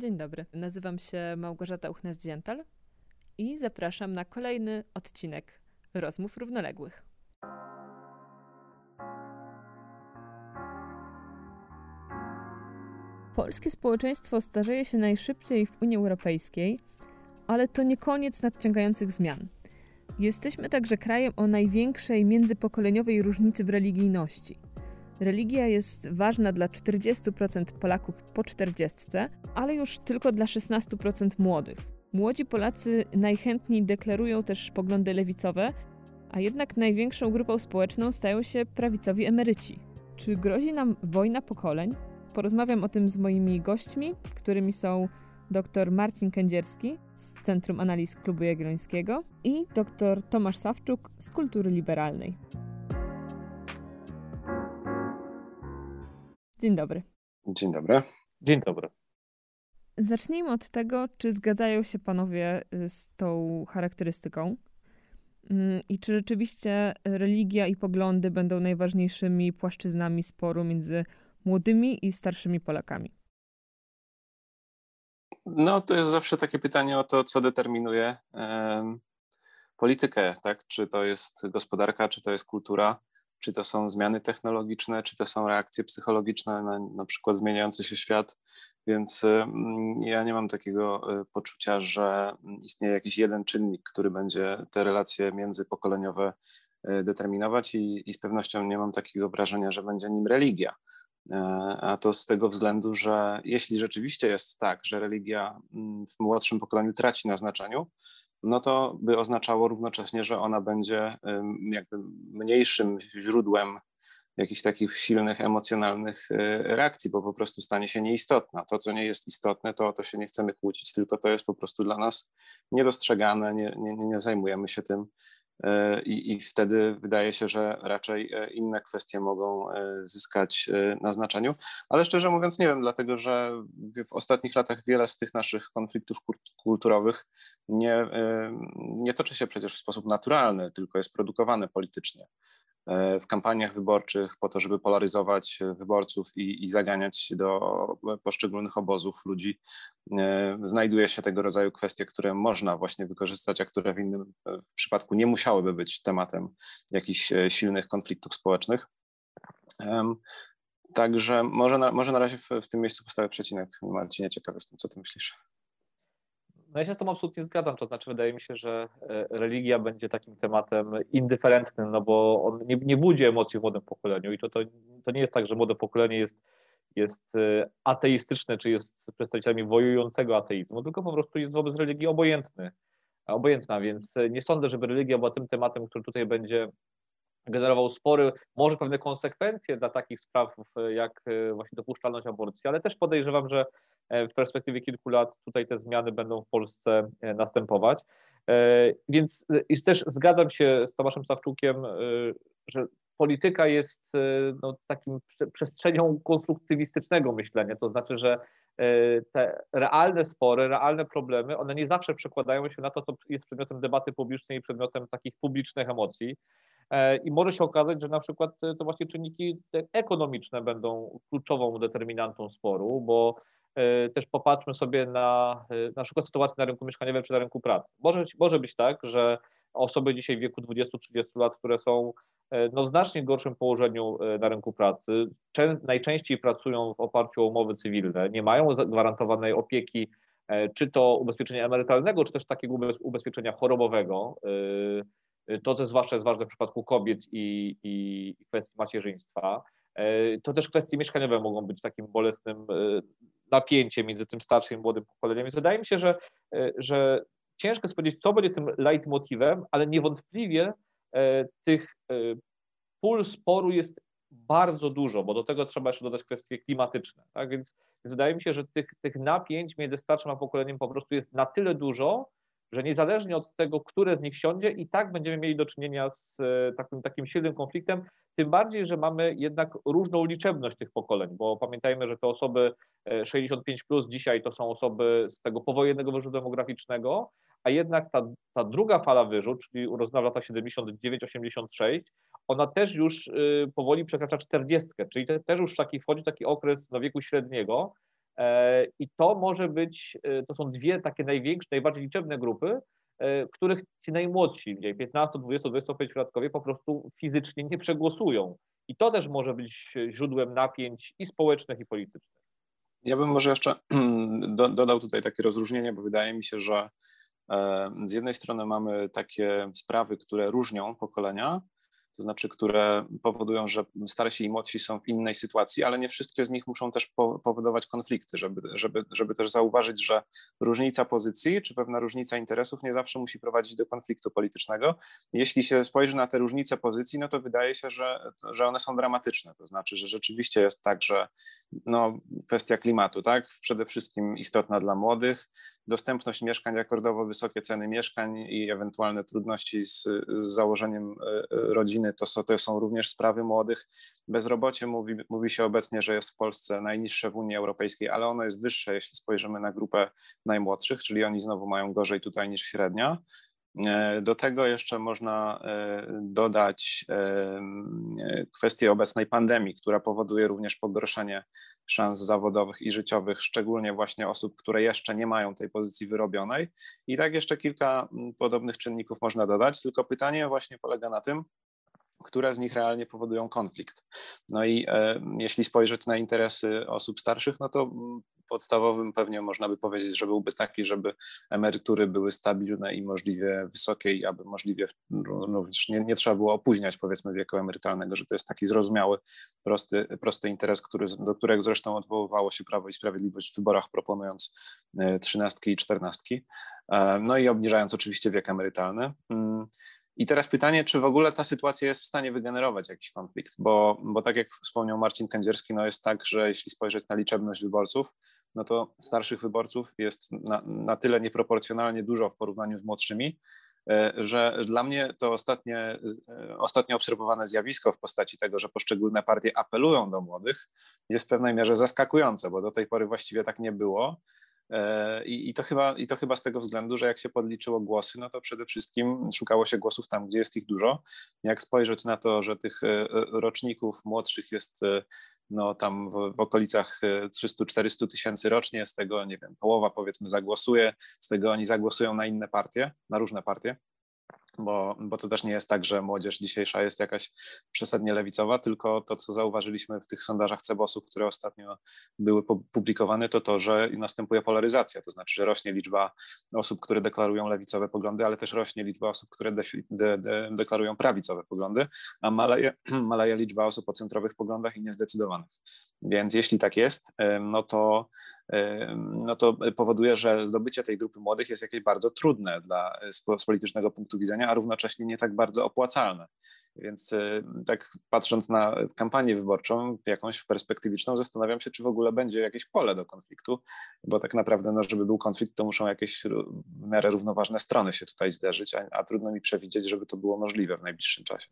Dzień dobry, nazywam się Małgorzata Uchnas-Dziental i zapraszam na kolejny odcinek Rozmów Równoległych. Polskie społeczeństwo starzeje się najszybciej w Unii Europejskiej, ale to nie koniec nadciągających zmian. Jesteśmy także krajem o największej międzypokoleniowej różnicy w religijności. Religia jest ważna dla 40% Polaków po 40, ale już tylko dla 16% młodych. Młodzi Polacy najchętniej deklarują też poglądy lewicowe, a jednak największą grupą społeczną stają się prawicowi emeryci. Czy grozi nam wojna pokoleń? Porozmawiam o tym z moimi gośćmi, którymi są dr Marcin Kędzierski z Centrum Analiz Klubu Jagiellońskiego i dr Tomasz Sawczuk z Kultury Liberalnej. Dzień dobry. Dzień dobry. Dzień dobry. Zacznijmy od tego, czy zgadzają się panowie y, z tą charakterystyką mm, i czy rzeczywiście religia i poglądy będą najważniejszymi płaszczyznami sporu między młodymi i starszymi Polakami? No, to jest zawsze takie pytanie o to, co determinuje politykę, tak? Czy to jest gospodarka, czy to jest kultura, czy to są zmiany technologiczne, czy to są reakcje psychologiczne na na przykład zmieniający się świat. Więc ja nie mam takiego e, poczucia, że istnieje jakiś jeden czynnik, który będzie te relacje międzypokoleniowe e, determinować i, i z pewnością nie mam takiego wrażenia, że będzie nim religia. A to z tego względu, że jeśli rzeczywiście jest tak, że religia mm, w młodszym pokoleniu traci na znaczeniu, no to by oznaczało równocześnie, że ona będzie jakby mniejszym źródłem jakichś takich silnych emocjonalnych e, reakcji, bo po prostu stanie się nieistotna. To, co nie jest istotne, to o to się nie chcemy kłócić, tylko to jest po prostu dla nas niedostrzegane, nie, nie, nie zajmujemy się tym I, I wtedy wydaje się, że raczej e, inne kwestie mogą e, zyskać na znaczeniu. Ale szczerze mówiąc, nie wiem, dlatego że w ostatnich latach wiele z tych naszych konfliktów kulturowych nie, nie toczy się przecież w sposób naturalny, tylko jest produkowane politycznie. E, w kampaniach wyborczych po to, żeby polaryzować wyborców i, i zaganiać do poszczególnych obozów ludzi. E, znajduje się tego rodzaju kwestie, które można właśnie wykorzystać, a które w innym e, przypadku nie musiałyby być tematem jakichś silnych konfliktów społecznych. Także może na, może na razie w, w tym miejscu postawię przecinek. Marcinie, ciekawy jestem, co ty myślisz. No ja się z tym absolutnie zgadzam, to znaczy wydaje mi się, że e, religia będzie takim tematem indyferentnym, no bo on nie, nie budzi emocji w młodym pokoleniu i to, to, to nie jest tak, że młode pokolenie jest, jest e, ateistyczne, czy jest przedstawicielami wojującego ateizmu, tylko po prostu jest wobec religii obojętny, obojętna, więc e, nie sądzę, żeby religia była tym tematem, który tutaj będzie generował spory, może pewne konsekwencje dla takich spraw jak właśnie dopuszczalność aborcji, ale też podejrzewam, że E, w perspektywie kilku lat tutaj te zmiany będą w Polsce e, następować. E, więc też zgadzam się z Tomaszem Sawczukiem, że polityka jest no, takim przestrzenią konstruktywistycznego myślenia, to znaczy, że te realne spory, realne problemy, one nie zawsze przekładają się na to, co jest przedmiotem debaty publicznej i przedmiotem takich publicznych emocji. I może się okazać, że na przykład to właśnie czynniki ekonomiczne będą kluczową determinantą sporu, bo E, też popatrzmy sobie na e, na przykład sytuację na rynku mieszkaniowym czy na rynku pracy. Może, może być tak, że osoby dzisiaj w wieku 20-30 lat, które są e, no, w znacznie gorszym położeniu na rynku pracy, najczęściej pracują w oparciu o umowy cywilne, nie mają gwarantowanej opieki, czy to ubezpieczenia emerytalnego, czy też takiego ubezpieczenia chorobowego. To też zwłaszcza jest ważne w przypadku kobiet i, i kwestii macierzyństwa. To też kwestie mieszkaniowe mogą być takim bolesnym napięcie między tym starszym i młodym pokoleniem. Więc wydaje mi się, że, e, że ciężko jest powiedzieć, co będzie tym leitmotivem, ale niewątpliwie e, tych e, pól sporu jest bardzo dużo, bo do tego trzeba jeszcze dodać kwestie klimatyczne. Tak? Więc, więc wydaje mi się, że tych, tych napięć między starszym a pokoleniem po prostu jest na tyle dużo, że niezależnie od tego, które z nich siądzie, i tak będziemy mieli do czynienia z takim, takim silnym konfliktem, tym bardziej, że mamy jednak różną liczebność tych pokoleń, bo pamiętajmy, że te osoby 65 e, plus dzisiaj to są osoby z tego powojennego wyrzutu demograficznego, a jednak ta, ta druga fala wyrzut, czyli urodzona w latach 79-86, ona też już y, powoli przekracza 40, czyli te, też już taki wchodzi taki okres na wieku średniego, I to może być, to są dwie takie największe, najbardziej liczebne grupy, których ci najmłodsi, gdzie 15, 20, 25-latkowie po prostu fizycznie nie przegłosują. I to też może być źródłem napięć i społecznych, i politycznych. Ja bym może jeszcze dodał tutaj takie rozróżnienie, bo wydaje mi się, że z jednej strony mamy takie sprawy, które różnią pokolenia, to znaczy, które powodują, że starsi i młodsi są w innej sytuacji, ale nie wszystkie z nich muszą też powodować konflikty, żeby, żeby, żeby też zauważyć, że różnica pozycji czy pewna różnica interesów nie zawsze musi prowadzić do konfliktu politycznego. Jeśli się spojrzy na te różnice pozycji, no to wydaje się, że, że one są dramatyczne. To znaczy, że rzeczywiście jest tak, że no, kwestia klimatu, tak, przede wszystkim istotna dla młodych, dostępność mieszkań, rekordowo wysokie ceny mieszkań i ewentualne trudności z, z założeniem e, e, rodziny, to są, to są również sprawy młodych. Bezrobocie mówi, mówi się obecnie, że jest w Polsce najniższe w Unii Europejskiej, ale ono jest wyższe, jeśli spojrzymy na grupę najmłodszych, czyli oni znowu mają gorzej tutaj niż średnia. E, do tego jeszcze można dodać kwestię obecnej pandemii, która powoduje również pogorszenie szans zawodowych i życiowych, szczególnie właśnie osób, które jeszcze nie mają tej pozycji wyrobionej. I tak jeszcze kilka mm, podobnych czynników można dodać, tylko pytanie właśnie polega na tym, które z nich realnie powodują konflikt. No i e, jeśli spojrzeć na interesy osób starszych, no to mm, podstawowym pewnie można by powiedzieć, że byłby taki, żeby emerytury były stabilne i możliwie wysokie i aby możliwie również nie, nie trzeba było opóźniać powiedzmy wieku emerytalnego, że to jest taki zrozumiały, prosty, prosty interes, który, do którego zresztą odwoływało się Prawo i Sprawiedliwość w wyborach proponując e, trzynastki i czternastki, e, no i obniżając oczywiście wiek emerytalny. I teraz pytanie, czy w ogóle ta sytuacja jest w stanie wygenerować jakiś konflikt, bo, bo tak jak wspomniał Marcin Kędzierski, no jest tak, że jeśli spojrzeć na liczebność wyborców, no to starszych wyborców jest na, na tyle nieproporcjonalnie dużo w porównaniu z młodszymi, e, że dla mnie to ostatnie, e, ostatnio obserwowane zjawisko w postaci tego, że poszczególne partie apelują do młodych, jest w pewnej mierze zaskakujące, bo do tej pory właściwie tak nie było. E, I, I, to chyba, I to chyba z tego względu, że jak się podliczyło głosy, no to przede wszystkim szukało się głosów tam, gdzie jest ich dużo. Jak spojrzeć na to, że tych roczników młodszych jest no tam w, w okolicach 300-400 e, tysięcy rocznie, z tego, nie wiem, połowa powiedzmy zagłosuje, z tego oni zagłosują na inne partie, na różne partie bo, bo to też nie jest tak, że młodzież dzisiejsza jest jakaś przesadnie lewicowa, tylko to, co zauważyliśmy w tych sondażach Cebosu, które ostatnio były publikowane, to to, że następuje polaryzacja, to znaczy, że rośnie liczba osób, które deklarują lewicowe poglądy, ale też rośnie liczba osób, które de, de, de, deklarują prawicowe poglądy, a maleje, maleje liczba osób o centrowych poglądach i niezdecydowanych. Więc jeśli tak jest, no to, no to powoduje, że zdobycie tej grupy młodych jest jakieś bardzo trudne dla, z politycznego punktu widzenia, a równocześnie nie tak bardzo opłacalne. Więc tak patrząc na kampanię wyborczą, jakąś perspektywiczną, zastanawiam się, czy w ogóle będzie jakieś pole do konfliktu, bo tak naprawdę, no, żeby był konflikt, to muszą jakieś w miarę równoważne strony się tutaj zderzyć, a, a trudno mi przewidzieć, żeby to było możliwe w najbliższym czasie.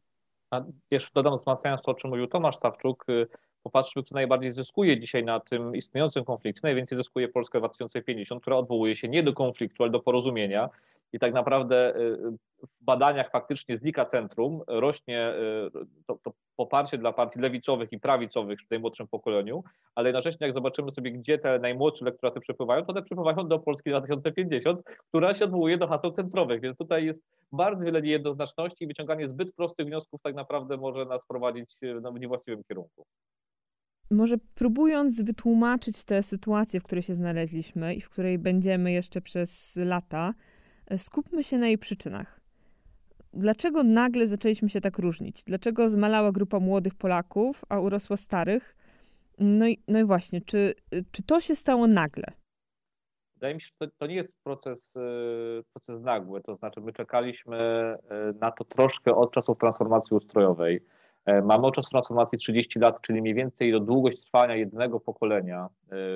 A jeszcze dodam, wzmacniając to, o czym mówił Tomasz Stawczuk, y, popatrzmy, kto najbardziej zyskuje dzisiaj na tym istniejącym konflikcie. Najwięcej zyskuje Polska 2050, która odwołuje się nie do konfliktu, ale do porozumienia. I tak naprawdę y, w badaniach faktycznie z Lika Centrum rośnie y, to, to, poparcie dla partii lewicowych i prawicowych w najmłodszym pokoleniu, ale jednocześnie jak zobaczymy sobie, gdzie te najmłodsze elektoraty przepływają, to one przepływają do Polski 2050, która się odwołuje do haseł centrowych, więc tutaj jest bardzo wiele niejednoznaczności i wyciąganie zbyt prostych wniosków tak naprawdę może nas prowadzić no, w niewłaściwym kierunku. Może próbując wytłumaczyć tę sytuację, w której się znaleźliśmy i w której będziemy jeszcze przez lata, e, skupmy się na jej przyczynach. Dlaczego nagle zaczęliśmy się tak różnić? Dlaczego zmalała grupa młodych Polaków, a urosła starych? No i, no i właśnie, czy, czy to się stało nagle? Wydaje mi się, że to, to nie jest proces, e, proces nagły. To znaczy, my czekaliśmy e, na to troszkę od czasów transformacji ustrojowej mamy okres transformacji 30 lat, czyli mniej więcej do długość trwania jednego pokolenia e,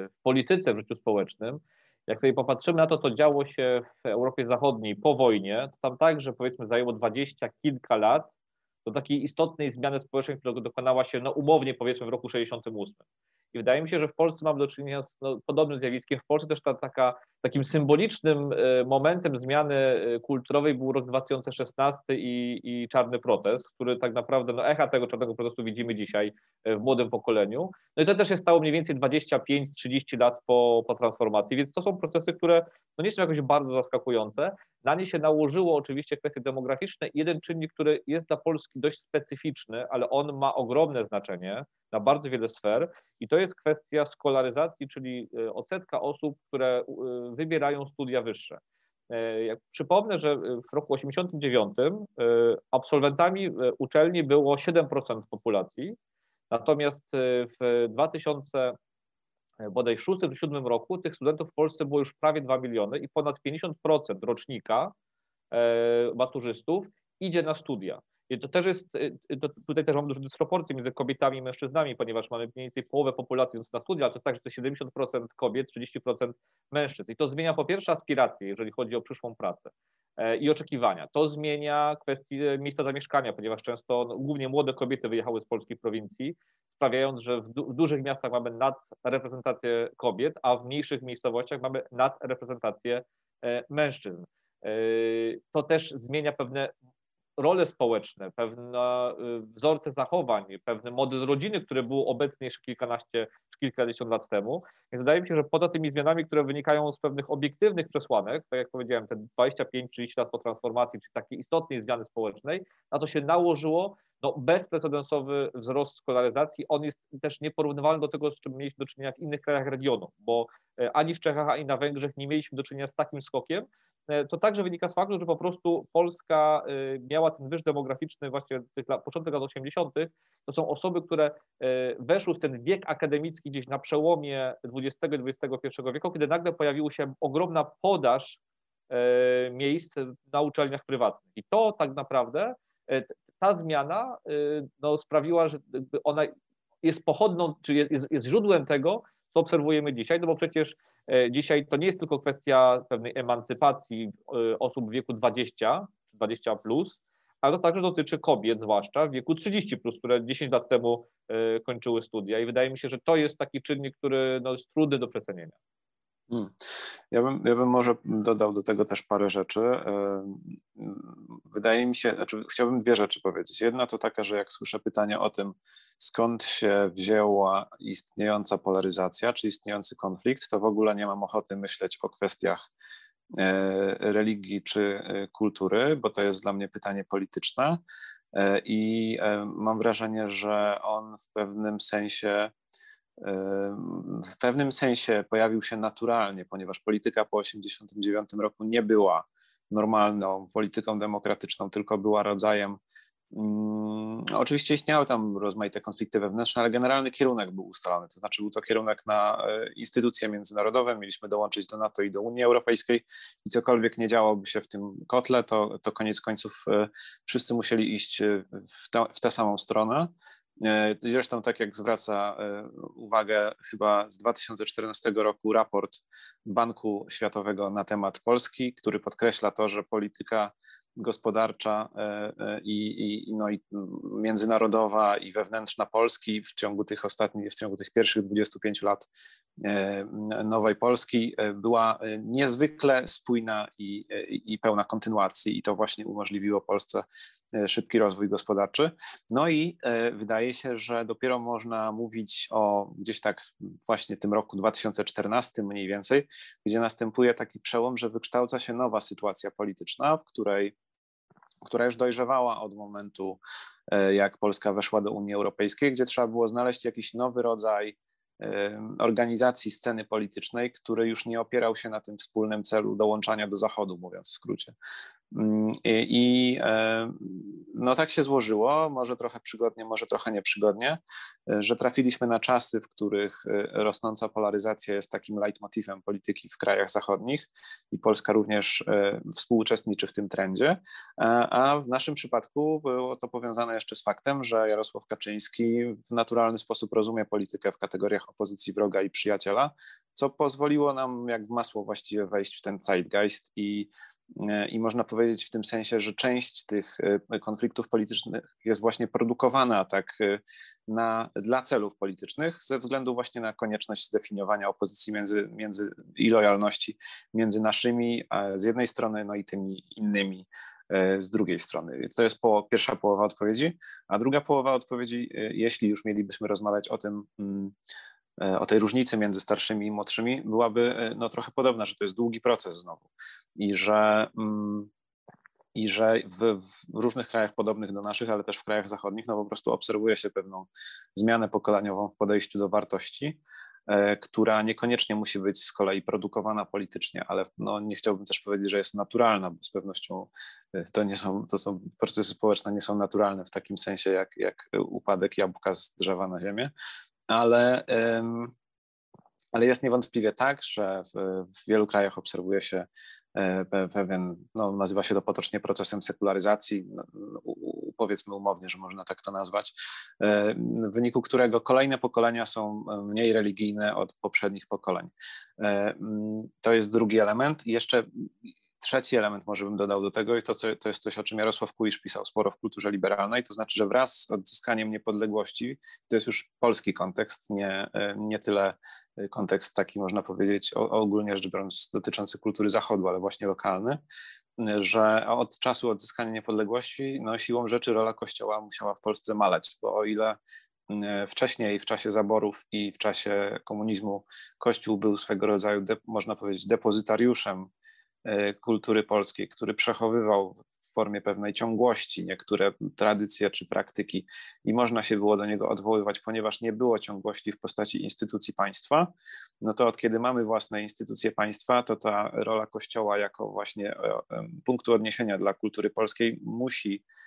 w polityce, w życiu społecznym. Jak sobie popatrzymy na to, co działo się w Europie Zachodniej po wojnie, to tam także powiedzmy zajęło dwadzieścia kilka lat do takiej istotnej zmiany społecznej, która dokonała się no umownie powiedzmy w roku 68. I wydaje mi się, że w Polsce mamy do czynienia z no, podobnym zjawiskiem. W Polsce też ta, taka, takim symbolicznym e, momentem zmiany e, kulturowej był rok 2016 i, i czarny protest, który tak naprawdę, no echa tego czarnego protestu widzimy dzisiaj w młodym pokoleniu. No i to też się stało mniej więcej 25-30 lat po, po transformacji, więc to są procesy, które no nie są jakoś bardzo zaskakujące. Na nie się nałożyło oczywiście kwestie demograficzne. Jeden czynnik, który jest dla Polski dość specyficzny, ale on ma ogromne znaczenie na bardzo wiele sfer i to jest kwestia skolaryzacji, czyli e, odsetka osób, które e, wybierają studia wyższe. E, jak przypomnę, że w roku 89 absolwentami uczelni było 7% populacji, natomiast w 2000 bodaj 6 czy 7 roku tych studentów w Polsce było już prawie 2 miliony i ponad 50% rocznika maturzystów idzie na studia. To też jest, y, to tutaj też mamy duże dysproporcje między kobietami i mężczyznami, ponieważ mamy mniej więcej połowę populacji na studia, ale to jest tak, że to 70% kobiet, 30% mężczyzn. I to zmienia po pierwsze aspiracje, jeżeli chodzi o przyszłą pracę e, i oczekiwania. To zmienia kwestię miejsca zamieszkania, ponieważ często no, głównie młode kobiety wyjechały z polskiej prowincji, sprawiając, że w, du w dużych miastach mamy nadreprezentację kobiet, a w mniejszych miejscowościach mamy nadreprezentację e, mężczyzn. E, to też zmienia pewne role społeczne, pewne y, wzorce zachowań, pewny model rodziny, który był obecny jeszcze kilkanaście czy kilkadziesiąt lat temu. Więc wydaje mi się, że poza tymi zmianami, które wynikają z pewnych obiektywnych przesłanek, tak jak powiedziałem, te 25-30 lat po transformacji, czy takiej istotnej zmiany społecznej, na to się nałożyło no, bezprecedensowy wzrost skolaryzacji. On jest też nieporównywalny do tego, z czym mieliśmy do czynienia w innych krajach regionu, bo e, ani w Czechach, ani na Węgrzech nie mieliśmy do czynienia z takim skokiem, E, to także wynika z faktu, że po prostu Polska e, miała ten wyż demograficzny właśnie tych lat, początek lat 80. To są osoby, które e, weszły w ten wiek akademicki gdzieś na przełomie XX i XXI wieku, kiedy nagle pojawiła się ogromna podaż miejsc na uczelniach prywatnych. I to tak naprawdę, ta zmiana no, sprawiła, że ona jest pochodną, czy jest, jest źródłem tego, co obserwujemy dzisiaj, no bo przecież E, dzisiaj to nie jest tylko kwestia pewnej emancypacji e, osób w wieku 20, 20 plus, ale to także dotyczy kobiet, zwłaszcza w wieku 30, plus, które 10 lat temu e, kończyły studia. I wydaje mi się, że to jest taki czynnik, który no, jest trudny do przecenienia. Hmm. Ja bym, ja bym może dodał do tego też parę rzeczy. Wydaje mi się, znaczy chciałbym dwie rzeczy powiedzieć. Jedna to taka, że jak słyszę pytanie o tym, skąd się wzięła istniejąca polaryzacja, czy istniejący konflikt, to w ogóle nie mam ochoty myśleć o kwestiach e, religii czy e, kultury, bo to jest dla mnie pytanie polityczne. E, I mam wrażenie, że on w pewnym sensie w pewnym sensie pojawił się naturalnie, ponieważ polityka po 1989 roku nie była normalną polityką demokratyczną, tylko była rodzajem. Um, oczywiście istniały tam rozmaite konflikty wewnętrzne, ale generalny kierunek był ustalony. To znaczy, był to kierunek na e, instytucje międzynarodowe. Mieliśmy dołączyć do NATO i do Unii Europejskiej, i cokolwiek nie działoby się w tym kotle, to, to koniec końców e, wszyscy musieli iść e, w, w tę samą stronę. E, zresztą tak jak zwraca e, uwagę chyba z 2014 roku raport Banku Światowego na temat Polski, który podkreśla to, że polityka gospodarcza e, i, i, no i międzynarodowa i wewnętrzna Polski w ciągu tych ostatnich, w ciągu tych pierwszych 25 lat nowej Polski była niezwykle spójna i, i pełna kontynuacji. I to właśnie umożliwiło Polsce szybki rozwój gospodarczy. No i e, wydaje się, że dopiero można mówić o gdzieś tak właśnie tym roku 2014 mniej więcej, gdzie następuje taki przełom, że wykształca się nowa sytuacja polityczna, w której która już dojrzewała od momentu, e, jak Polska weszła do Unii Europejskiej, gdzie trzeba było znaleźć jakiś nowy rodzaj organizacji sceny politycznej, który już nie opierał się na tym wspólnym celu dołączania do Zachodu, mówiąc w skrócie. Mm, I e, no tak się złożyło, może trochę przygodnie, może trochę nieprzygodnie, e, że trafiliśmy na czasy, w których e, rosnąca polaryzacja jest takim leitmotivem polityki w krajach zachodnich i Polska również współuczestniczy w tym trendzie, a w naszym przypadku było to powiązane jeszcze z faktem, że Jarosław Kaczyński w naturalny sposób rozumie politykę w kategoriach opozycji wroga i przyjaciela, co pozwoliło nam jak w masło właściwie wejść w ten zeitgeist i I można powiedzieć w tym sensie, że część tych e, konfliktów politycznych jest właśnie produkowana tak e, na, dla celów politycznych, ze względu właśnie na konieczność zdefiniowania opozycji między, między i lojalności między naszymi z jednej strony, no i tymi innymi z drugiej strony. To jest po, pierwsza połowa odpowiedzi, a druga połowa odpowiedzi, jeśli już mielibyśmy rozmawiać o tym, mm, E, o tej różnicy między starszymi i młodszymi byłaby e, no, trochę podobna, że to jest długi proces znowu. I że, mm, i że w, w, różnych krajach podobnych do naszych, ale też w krajach zachodnich, no po prostu obserwuje się pewną zmianę pokoleniową w podejściu do wartości, e, która niekoniecznie musi być z kolei produkowana politycznie, ale no, nie chciałbym też powiedzieć, że jest naturalna, bo z pewnością to nie są, to są procesy społeczne nie są naturalne w takim sensie jak, jak upadek jabłka z drzewa na ziemię, ale, ale jest niewątpliwie tak, że w, w wielu krajach obserwuje się e, pewien, no, nazywa się to potocznie procesem sekularyzacji, no, powiedzmy umownie, że można tak to nazwać, e, w wyniku którego kolejne pokolenia są mniej religijne od poprzednich pokoleń. E, to jest drugi element. I jeszcze trzeci element może bym dodał do tego i to, co, to jest coś, o czym Jarosław Kuisz pisał. Sporo w kulturze liberalnej, to znaczy, że wraz z odzyskaniem niepodległości, to jest już polski kontekst, nie, nie tyle kontekst taki, można powiedzieć, ogólnie rzecz biorąc, dotyczący kultury Zachodu, ale właśnie lokalny, że od czasu odzyskania niepodległości no, siłą rzeczy rola Kościoła musiała w Polsce maleć, bo o ile wcześniej w czasie zaborów i w czasie komunizmu Kościół był swego rodzaju, można powiedzieć, depozytariuszem E, kultury polskiej, który przechowywał w formie pewnej ciągłości niektóre tradycje czy praktyki i można się było do niego odwoływać, ponieważ nie było ciągłości w postaci instytucji państwa, no to od kiedy mamy własne instytucje państwa, to ta rola Kościoła jako właśnie e, punktu odniesienia dla kultury polskiej musi E,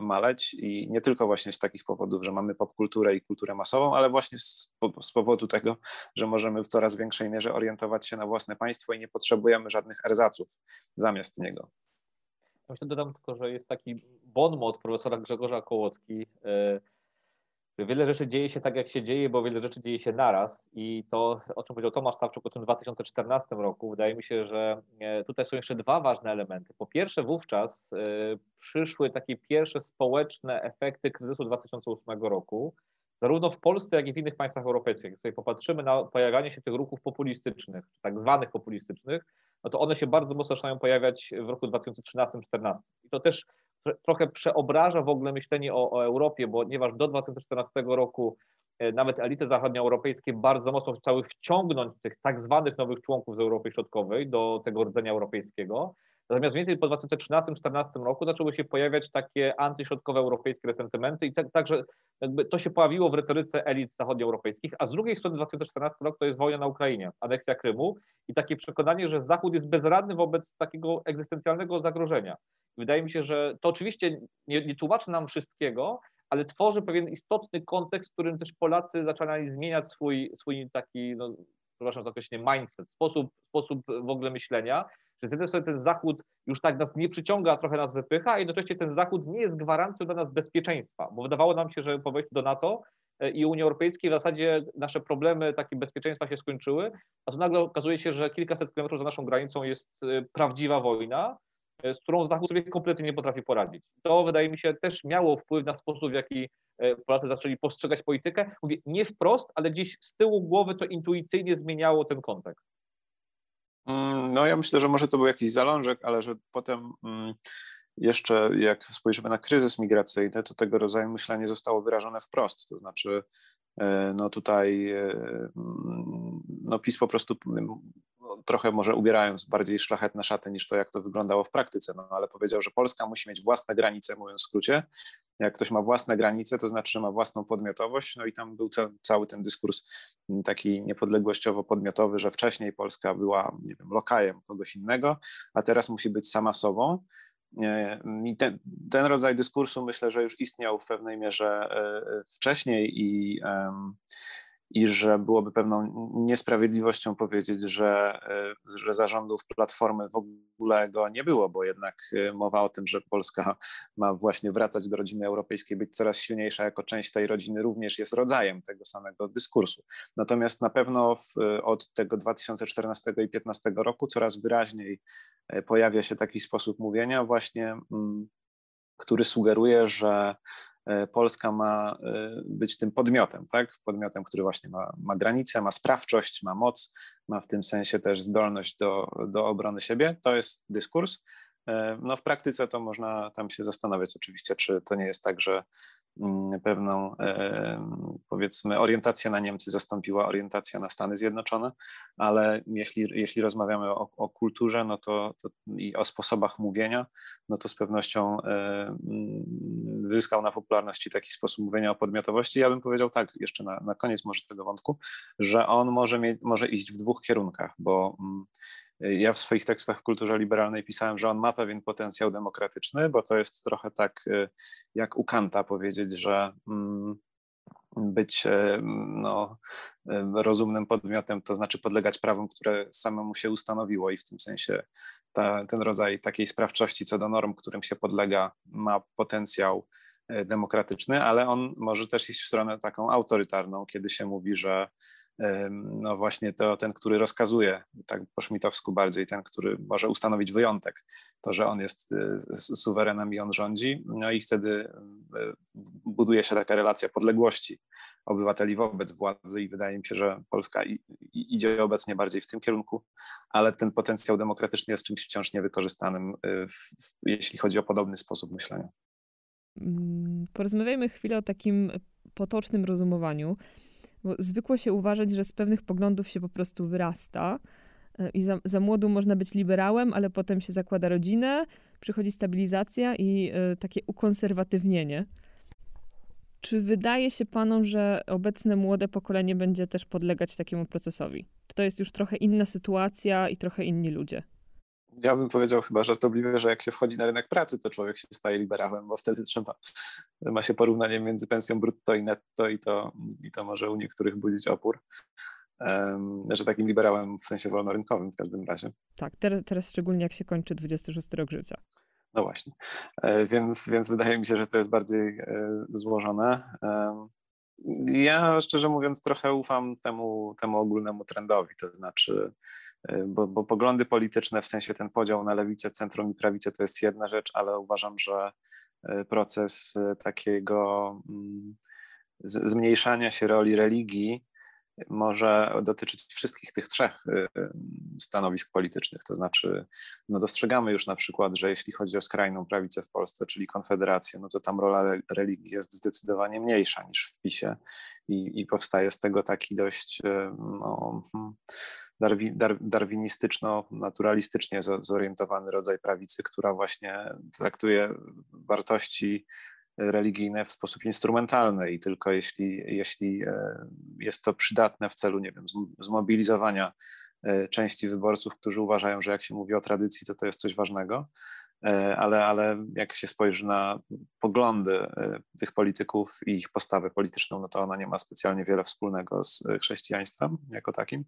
maleć i nie tylko właśnie z takich powodów, że mamy popkulturę i kulturę masową, ale właśnie z, z, powodu tego, że możemy w coraz większej mierze orientować się na własne państwo i nie potrzebujemy żadnych erzaców zamiast niego. Myślę, dodam tylko, że jest taki bon mot profesora Grzegorza Kołocki, e, Wiele rzeczy dzieje się tak, jak się dzieje, bo wiele rzeczy dzieje się naraz i to, o czym powiedział Tomasz Stawczuk o tym 2014 roku, wydaje mi się, że e, tutaj są jeszcze dwa ważne elementy. Po pierwsze, wówczas e, przyszły takie pierwsze społeczne efekty kryzysu 2008 roku, zarówno w Polsce, jak i w innych państwach europejskich. Jak sobie popatrzymy na pojawianie się tych ruchów populistycznych, tak zwanych populistycznych, no to one się bardzo mocno zaczynają pojawiać w roku 2013-2014. I to też trochę przeobraża w ogóle myślenie o, o Europie, bo ponieważ do 2014 roku e, nawet elity zachodnioeuropejskie bardzo mocno chciały wciągnąć tych tak zwanych nowych członków z Europy Środkowej do tego rdzenia europejskiego. Natomiast mniej więcej po 2013-2014 roku zaczęły się pojawiać takie antyśrodkowe europejskie resentymenty i tak, także to się pojawiło w retoryce elit zachodnioeuropejskich, a z drugiej strony 2014 rok to jest wojna na Ukrainie, aneksja Krymu i takie przekonanie, że Zachód jest bezradny wobec takiego egzystencjalnego zagrożenia. Wydaje mi się, że to oczywiście nie, nie tłumaczy nam wszystkiego, ale tworzy pewien istotny kontekst, w którym też Polacy zaczynali zmieniać swój, swój taki, no, przepraszam za określenie, mindset, sposób, sposób w ogóle myślenia, że z jednej strony ten Zachód już tak nas nie przyciąga, a trochę nas wypycha, a jednocześnie ten Zachód nie jest gwarancją dla nas bezpieczeństwa, bo wydawało nam się, że po wejściu do NATO e, i Unii Europejskiej w zasadzie nasze problemy takie bezpieczeństwa się skończyły, a tu nagle okazuje się, że kilkaset kilometrów za naszą granicą jest e, prawdziwa wojna, E, z którą Zachód sobie kompletnie nie potrafi poradzić. To wydaje mi się też miało wpływ na sposób, w jaki Polacy zaczęli postrzegać politykę. Mówię nie wprost, ale gdzieś z tyłu głowy to intuicyjnie zmieniało ten kontekst. Mm, no ja myślę, że może to był jakiś zalążek, ale że potem mm, jeszcze jak spojrzymy na kryzys migracyjny, to tego rodzaju myślenie zostało wyrażone wprost. To znaczy e, no tutaj mm, no PiS po prostu trochę może ubierając bardziej szlachetne szaty niż to, jak to wyglądało w praktyce, no ale powiedział, że Polska musi mieć własne granice, mówiąc w skrócie. Jak ktoś ma własne granice, to znaczy, że ma własną podmiotowość, no i tam był cały ten dyskurs taki niepodległościowo-podmiotowy, że wcześniej Polska była, nie wiem, lokajem kogoś innego, a teraz musi być sama sobą. I ten, ten rodzaj dyskursu myślę, że już istniał w pewnej mierze e, wcześniej i i że byłoby pewną niesprawiedliwością powiedzieć, że, e, że zarządów Platformy w ogóle go nie było, bo jednak e, mowa o tym, że Polska ma właśnie wracać do rodziny europejskiej, być coraz silniejsza jako część tej rodziny, również jest rodzajem tego samego dyskursu. Natomiast na pewno w, od tego 2014 i 2015 roku coraz wyraźniej e, pojawia się taki sposób mówienia właśnie, mm, który sugeruje, że Polska ma e, być tym podmiotem, tak? Podmiotem, który właśnie ma, ma granice, ma sprawczość, ma moc, ma w tym sensie też zdolność do, do obrony siebie. To jest dyskurs. E, no w praktyce to można tam się zastanawiać oczywiście, czy to nie jest tak, że pewną powiedzmy orientację na Niemcy zastąpiła orientacja na Stany Zjednoczone, ale jeśli, jeśli rozmawiamy o, o kulturze no to, to, i o sposobach mówienia, no to z pewnością mm, zyskał na popularności taki sposób mówienia o podmiotowości. Ja bym powiedział tak, jeszcze na, na koniec może tego wątku, że on może, mieć, może iść w dwóch kierunkach, bo mm, ja w swoich tekstach w kulturze liberalnej pisałem, że on ma pewien potencjał demokratyczny, bo to jest trochę tak y, jak u Kanta powiedzieć, że mm, być y, no, y, rozumnym podmiotem, to znaczy podlegać prawom, które samemu się ustanowiło i w tym sensie ta, ten rodzaj takiej sprawczości co do norm, którym się podlega, ma potencjał demokratyczny, ale on może też iść w stronę taką autorytarną, kiedy się mówi, że no właśnie to ten, który rozkazuje, tak po szmitowsku bardziej, ten, który może ustanowić wyjątek, to, że on jest y, suwerenem i on rządzi, no i wtedy y, buduje się taka relacja podległości obywateli wobec władzy i wydaje mi się, że Polska idzie obecnie bardziej w tym kierunku, ale ten potencjał demokratyczny jest czymś wciąż niewykorzystanym, y, jeśli chodzi o podobny sposób myślenia. Mm, porozmawiajmy chwilę o takim potocznym rozumowaniu. Bo zwykło się uważać, że z pewnych poglądów się po prostu wyrasta. E, I za, za młodu można być liberałem, ale potem się zakłada rodzinę, przychodzi stabilizacja i y, takie ukonserwatywnienie. Czy wydaje się panom, że obecne młode pokolenie będzie też podlegać takiemu procesowi? Czy to jest już trochę inna sytuacja i trochę inni ludzie? Ja bym powiedział chyba żartobliwie, że jak się wchodzi na rynek pracy, to człowiek się staje liberałem, bo wtedy trzeba, ma się porównanie między pensją brutto i netto i to, i to może u niektórych budzić opór. Um, że takim liberałem w sensie wolnorynkowym w każdym razie. Tak, teraz, teraz szczególnie jak się kończy 26 rok życia. No właśnie, e, więc, więc wydaje mi się, że to jest bardziej e, złożone. E, ja szczerze mówiąc trochę ufam temu, temu ogólnemu trendowi, to znaczy, y, bo, bo poglądy polityczne, w sensie ten podział na lewicę, centrum i prawicę to jest jedna rzecz, ale uważam, że y, proces y, takiego mm, zmniejszania się roli religii może dotyczyć wszystkich tych trzech y, y, stanowisk politycznych. To znaczy, no dostrzegamy już na przykład, że jeśli chodzi o skrajną prawicę w Polsce, czyli Konfederację, no to tam rola religii jest zdecydowanie mniejsza niż w PiSie i, i powstaje z tego taki dość y, no, darwi, dar, darwinistyczno-naturalistycznie zorientowany rodzaj prawicy, która właśnie traktuje wartości religijne w sposób instrumentalny i tylko jeśli, jeśli e, jest to przydatne w celu, nie wiem, zmobilizowania e, części wyborców, którzy uważają, że jak się mówi o tradycji, to to jest coś ważnego, e, ale, ale jak się spojrzy na poglądy tych polityków i ich postawę polityczną, no to ona nie ma specjalnie wiele wspólnego z chrześcijaństwem jako takim.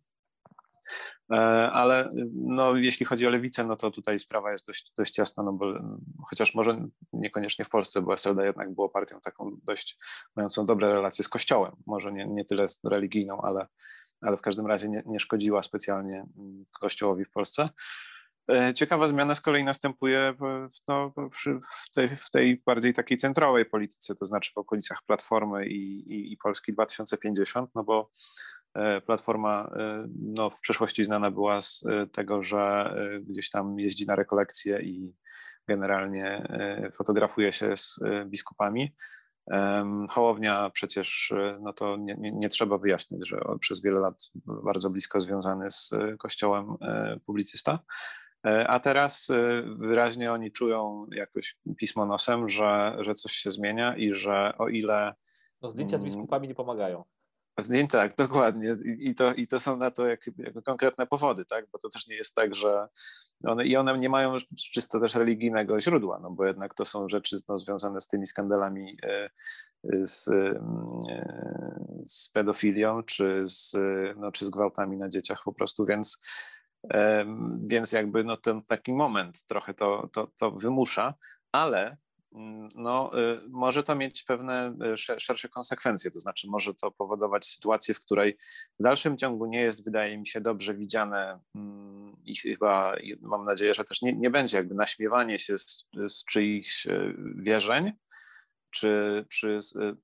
E, ale no, jeśli chodzi o lewicę, no to tutaj sprawa jest dość, dość jasna, no bo chociaż może niekoniecznie w Polsce, bo SLD jednak było partią taką dość mającą dobre relacje z Kościołem, może nie, nie tyle religijną, ale, ale w każdym razie nie, nie szkodziła specjalnie mm, Kościołowi w Polsce. E, ciekawa zmiana z kolei następuje w, no, w, tej, w tej bardziej takiej centrowej polityce, to znaczy w okolicach Platformy i, i, i Polski 2050, no bo E, platforma e, no, w przeszłości znana była z e, tego, że gdzieś tam jeździ na rekolekcje i generalnie fotografuje się z biskupami. Hołownia przecież, no to nie, nie, nie, trzeba wyjaśnić, że przez wiele lat bardzo blisko związany z kościołem publicysta. A teraz wyraźnie oni czują jakoś pismo nosem, że, że coś się zmienia i że o ile. No zdjęcia z mm, biskupami nie pomagają Tak, dokładnie. I to, i to są na to jak, konkretne powody, tak? Bo to też nie jest tak, że one, i one nie mają czysto też religijnego źródła, no bo jednak to są rzeczy no, związane z tymi skandalami e, z, e, z pedofilią, czy z, no, czy z gwałtami na dzieciach po prostu, więc, więc jakby no, ten taki moment trochę to, to, to wymusza, ale no, y, może to mieć pewne y, szersze konsekwencje, to znaczy może to powodować sytuację, w której w dalszym ciągu nie jest, wydaje mi się, dobrze widziane mm, i chyba mam nadzieję, że też nie, nie będzie jakby naśmiewanie się z, z czyichś y, wierzeń, czy, czy,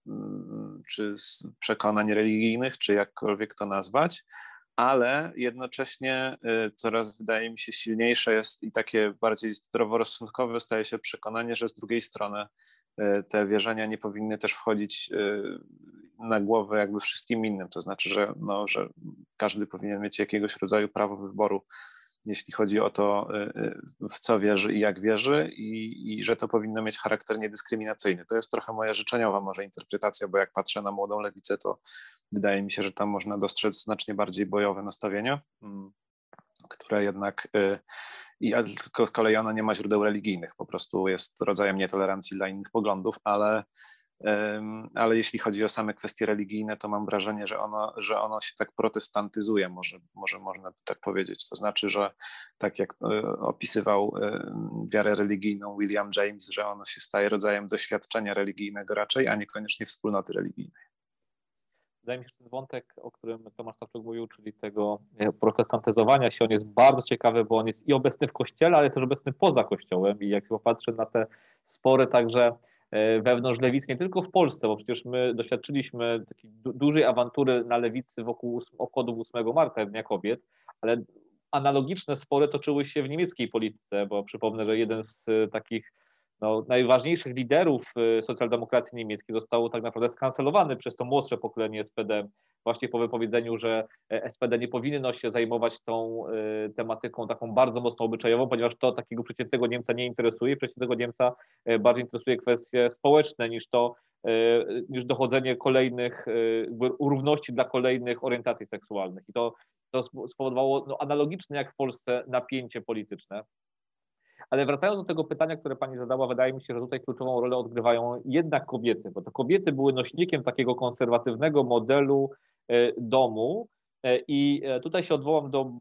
mm, czy z przekonań religijnych, czy jakkolwiek to nazwać, ale jednocześnie y, coraz wydaje mi się silniejsze jest i takie bardziej zdroworozsądkowe staje się przekonanie, że z drugiej strony y, te wierzenia nie powinny też wchodzić y, na głowę jakby wszystkim innym. To znaczy, że, no, że każdy powinien mieć jakiegoś rodzaju prawo wyboru jeśli chodzi o to, y, y, w co wierzy i jak wierzy, i, i, że to powinno mieć charakter niedyskryminacyjny. To jest trochę moja życzeniowa może interpretacja, bo jak patrzę na młodą lewicę, to wydaje mi się, że tam można dostrzec znacznie bardziej bojowe nastawienia, mm, które jednak y, i tylko z kolei ona nie ma źródeł religijnych, po prostu jest rodzajem nietolerancji dla innych poglądów, ale ale jeśli chodzi o same kwestie religijne, to mam wrażenie, że ono, że ono się tak protestantyzuje, może, może można tak powiedzieć. To znaczy, że tak jak e, opisywał wiarę religijną William James, że ono się staje rodzajem doświadczenia religijnego raczej, a niekoniecznie wspólnoty religijnej. Wydaje mi się, że ten wątek, o którym Tomasz Sawczuk mówił, czyli tego e, protestantyzowania się, on jest bardzo ciekawy, bo on jest i obecny w kościele, ale też obecny poza kościołem i jak popatrzę na te spory także E, wewnątrz lewicy, nie tylko w Polsce, bo przecież my doświadczyliśmy takiej du dużej awantury na lewicy wokół obchodów 8 marca, Dnia Kobiet, ale analogiczne spory toczyły się w niemieckiej polityce, bo przypomnę, że jeden z e, takich no, najważniejszych liderów e, socjaldemokracji niemieckiej został tak naprawdę skancelowany przez to młodsze pokolenie SPD właśnie po wypowiedzeniu, że e, SPD nie powinno się zajmować tą e, tematyką taką bardzo mocno obyczajową, ponieważ to takiego przeciętnego Niemca nie interesuje. Przeciętnego Niemca e, bardziej interesuje kwestie społeczne niż to, niż dochodzenie kolejnych, równości dla kolejnych orientacji seksualnych. I to, to spowodowało no, analogiczne jak w Polsce napięcie polityczne. Ale wracając do tego pytania, które Pani zadała, wydaje mi się, że tutaj kluczową rolę odgrywają jednak kobiety, bo to kobiety były nośnikiem takiego konserwatywnego modelu domu. E, I e, tutaj się odwołam do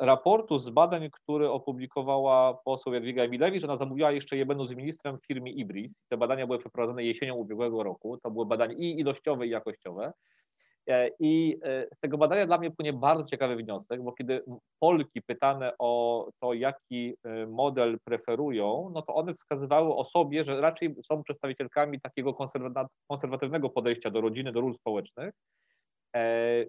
raportu z badań, który opublikowała poseł Jadwiga Emilewicz. Ona zamówiła jeszcze je będąc ministrem w firmie Ibris. Te badania były przeprowadzone jesienią ubiegłego roku. To były badania i ilościowe, i jakościowe. I z tego badania dla mnie płynie bardzo ciekawy wniosek, bo kiedy Polki pytane o to, jaki model preferują, no to one wskazywały o sobie, że raczej są przedstawicielkami takiego konserwatywnego podejścia do rodziny, do ról społecznych, e,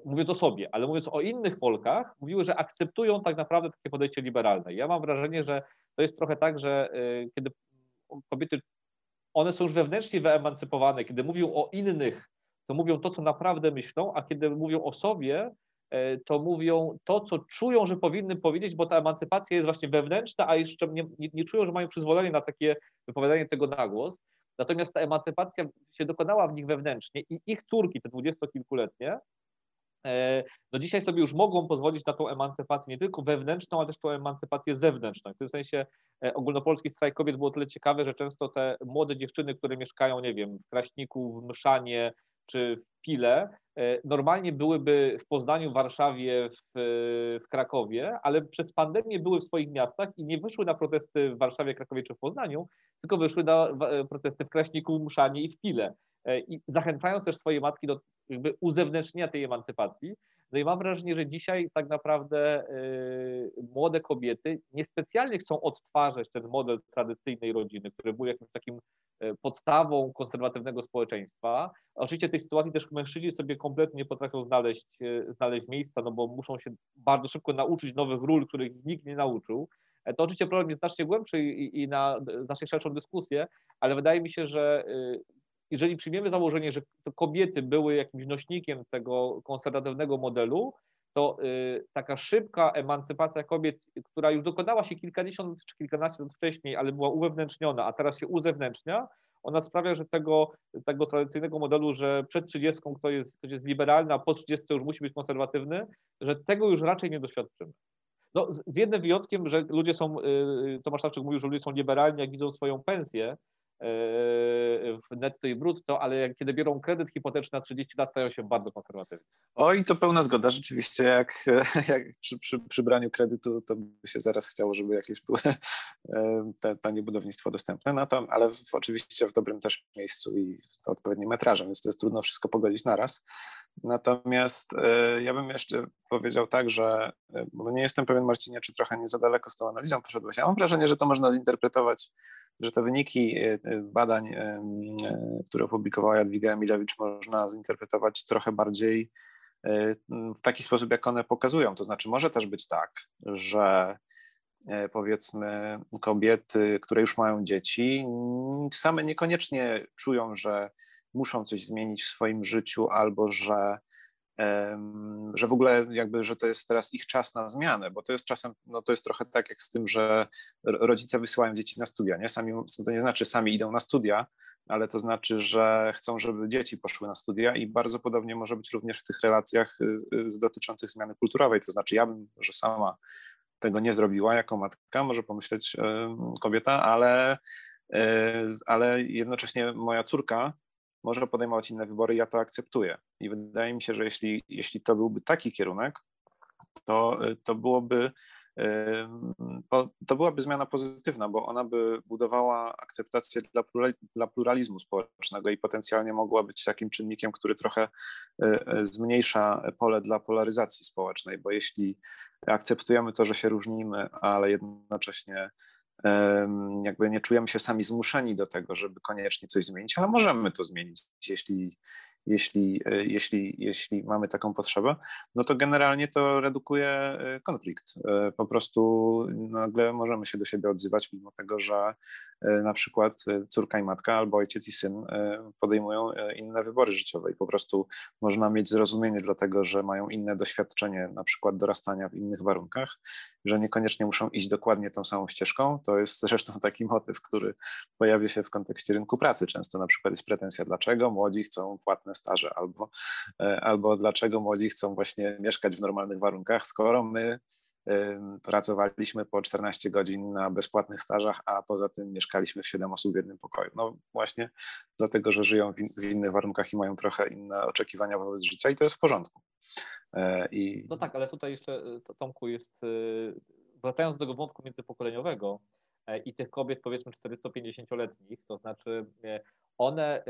mówiąc o sobie, ale mówiąc o innych Polkach, mówiły, że akceptują tak naprawdę takie podejście liberalne. Ja mam wrażenie, że to jest trochę tak, że e, kiedy kobiety, one są już wewnętrznie wyemancypowane, kiedy mówią o innych, to mówią to, co naprawdę myślą, a kiedy mówią o sobie, e, to mówią to, co czują, że powinny powiedzieć, bo ta emancypacja jest właśnie wewnętrzna, a jeszcze nie, nie czują, że mają przyzwolenie na takie wypowiadanie tego na głos. Natomiast ta emancypacja się dokonała w nich wewnętrznie i ich córki, te dwudziestokilkuletnie, no dzisiaj sobie już mogą pozwolić na tą emancypację nie tylko wewnętrzną, ale też tą emancypację zewnętrzną. W tym sensie e, ogólnopolski strajk kobiet było tyle ciekawe, że często te młode dziewczyny, które mieszkają, nie wiem, w Kraśniku, w Mszanie czy w Pile, e, normalnie byłyby w Poznaniu, Warszawie, w, w, Krakowie, ale przez pandemię były w swoich miastach i nie wyszły na protesty w Warszawie, Krakowie czy w Poznaniu, tylko wyszły na e, protesty w Kraśniku, Mszanie i w Pile. E, I zachęcając też swoje matki do jakby uzewnętrznienia tej emancypacji. No i mam wrażenie, że dzisiaj tak naprawdę y, młode kobiety niespecjalnie chcą odtwarzać ten model tradycyjnej rodziny, który był jakimś takim y, podstawą konserwatywnego społeczeństwa. Oczywiście tych sytuacji też mężczyźni sobie kompletnie nie potrafią znaleźć, y, znaleźć miejsca, no bo muszą się bardzo szybko nauczyć nowych ról, których nikt nie nauczył. E, to oczywiście problem jest znacznie głębszy i, i na znacznie szerszą dyskusję, ale wydaje mi się, że jeżeli przyjmiemy założenie, że kobiety były jakimś nośnikiem tego konserwatywnego modelu, to y, taka szybka emancypacja kobiet, która już dokonała się kilkadziesiąt czy kilkanaście lat wcześniej, ale była uwewnętrzniona, a teraz się uzewnętrznia, ona sprawia, że tego, tego tradycyjnego modelu, że przed 30 ktoś jest, ktoś jest liberalny, a po 30 już musi być konserwatywny, że tego już raczej nie doświadczymy. No, z jednym wyjątkiem, że ludzie są, y, Tomasz Stawczyk mówił, że ludzie są liberalni, jak widzą swoją pensję, w netto i brutto, ale kiedy biorą kredyt hipoteczny na 30 lat, stają się bardzo konserwatywni. Oj, to pełna zgoda. Rzeczywiście, jak, jak przy, przy, przy braniu kredytu, to by się zaraz chciało, żeby jakieś było te, tanie budownictwo dostępne, no to, ale w, oczywiście w dobrym też miejscu i w odpowiednim metrażem, więc to jest trudno wszystko pogodzić naraz. Natomiast e, ja bym jeszcze powiedział tak, że, e, bo nie jestem pewien, Marcinie, czy trochę nie za daleko z tą analizą poszedłeś. Ja mam wrażenie, że to można zinterpretować, że te wyniki e, badań, które opublikowała Jadwiga Emilewicz, można zinterpretować trochę bardziej w taki sposób, jak one pokazują. To znaczy, może też być tak, że powiedzmy kobiety, które już mają dzieci, same niekoniecznie czują, że muszą coś zmienić w swoim życiu albo że że w ogóle jakby, że to jest teraz ich czas na zmianę, bo to jest czasem, no to jest trochę tak jak z tym, że rodzice wysyłają dzieci na studia, nie? Sami, to nie znaczy sami idą na studia, ale to znaczy, że chcą, żeby dzieci poszły na studia i bardzo podobnie może być również w tych relacjach y, y, dotyczących zmiany kulturowej, to znaczy ja bym, że sama tego nie zrobiła jako matka, może pomyśleć kobieta, ale, y, ale jednocześnie moja córka może podejmować inne wybory, ja to akceptuję. I wydaje mi się, że jeśli, jeśli to byłby taki kierunek, to, to byłoby to byłaby zmiana pozytywna, bo ona by budowała akceptację dla, pluralizmu społecznego i potencjalnie mogła być takim czynnikiem, który trochę e, zmniejsza pole dla polaryzacji społecznej, bo jeśli akceptujemy to, że się różnimy, ale jednocześnie jakby nie czujemy się sami zmuszeni do tego, żeby koniecznie coś zmienić, ale możemy to zmienić, jeśli, jeśli, e, jeśli, jeśli mamy taką potrzebę, no to generalnie to redukuje e, konflikt. E, po prostu nagle możemy się do siebie odzywać, mimo tego, że na przykład córka i matka albo ojciec i syn podejmują inne wybory życiowe i po prostu można mieć zrozumienie dlatego, że mają inne doświadczenie, na przykład dorastania w innych warunkach, że niekoniecznie muszą iść dokładnie tą samą ścieżką. To jest zresztą taki motyw, który pojawia się w kontekście rynku pracy. Często na przykład jest pretensja, dlaczego młodzi chcą płatne staże, albo, e, albo dlaczego młodzi chcą właśnie mieszkać w normalnych warunkach, skoro my pracowaliśmy po 14 godzin na bezpłatnych stażach, a poza tym mieszkaliśmy w 7 osób w jednym pokoju. No właśnie dlatego, że żyją w, innych warunkach i mają trochę inne oczekiwania wobec życia i to jest w porządku. E, I... No tak, ale tutaj jeszcze, e, Tomku, jest, wracając do tego wątku międzypokoleniowego i tych kobiet powiedzmy 40-50-letnich, to znaczy one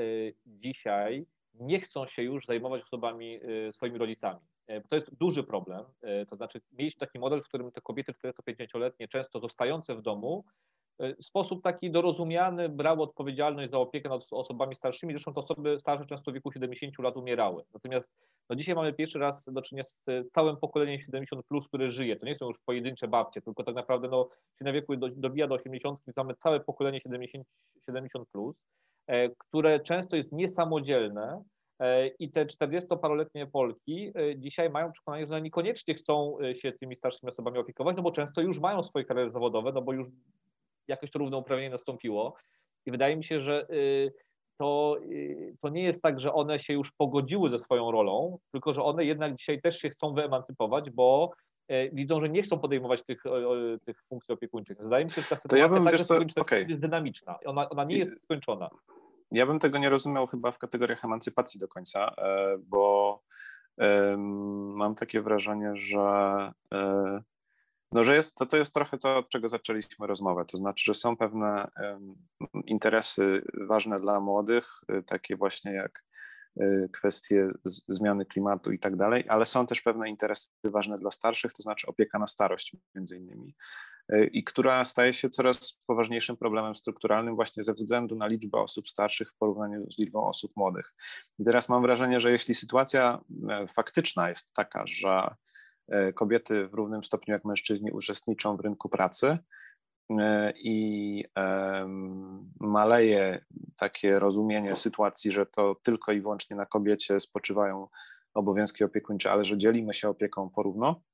dzisiaj nie chcą się już zajmować osobami, y, swoimi rodzicami. E, to jest duży problem. E, to znaczy, mieć taki model, w którym te kobiety 45-letnie, często zostające w domu, e, w sposób taki dorozumiany brały odpowiedzialność za opiekę nad osobami starszymi. Zresztą te osoby starsze często w wieku 70 lat umierały. Natomiast no dzisiaj mamy pierwszy raz do czynienia z całym pokoleniem 70, plus, które żyje. To nie są już pojedyncze babcie, tylko tak naprawdę no, się na wieku dobija do 80, więc mamy całe pokolenie 70, 70 plus. E, które często jest niesamodzielne e, i te 40-paroletnie Polki e, dzisiaj mają przekonanie, że one niekoniecznie chcą się tymi starszymi osobami opiekować, no bo często już mają swoje kariery zawodowe, no bo już jakoś to równouprawnienie nastąpiło. I wydaje mi się, że to, to nie jest tak, że one się już pogodziły ze swoją rolą, tylko że one jednak dzisiaj też się chcą wyemancypować, bo widzą, że nie chcą podejmować tych, tych funkcji opiekuńczych. Zdaje mi się, że ta sytuacja ja bym, także co, okay. jest dynamiczna. Ona, ona nie jest skończona. Ja bym tego nie rozumiał chyba w kategoriach emancypacji do końca, e, bo mam takie wrażenie, że e, no, że jest, to, to jest trochę to, od czego zaczęliśmy rozmowę. To znaczy, że są pewne interesy ważne dla młodych, takie właśnie jak Y, kwestie zmiany klimatu i tak dalej, ale są też pewne interesy ważne dla starszych, to znaczy opieka na starość między innymi y, i która staje się coraz poważniejszym problemem strukturalnym właśnie ze względu na liczbę osób starszych w porównaniu z liczbą osób młodych. I teraz mam wrażenie, że jeśli sytuacja e, faktyczna jest taka, że e, kobiety w równym stopniu jak mężczyźni uczestniczą w rynku pracy, i maleje takie rozumienie sytuacji, że to tylko i wyłącznie na kobiecie spoczywają obowiązki opiekuńcze, ale że dzielimy się opieką porówno, e,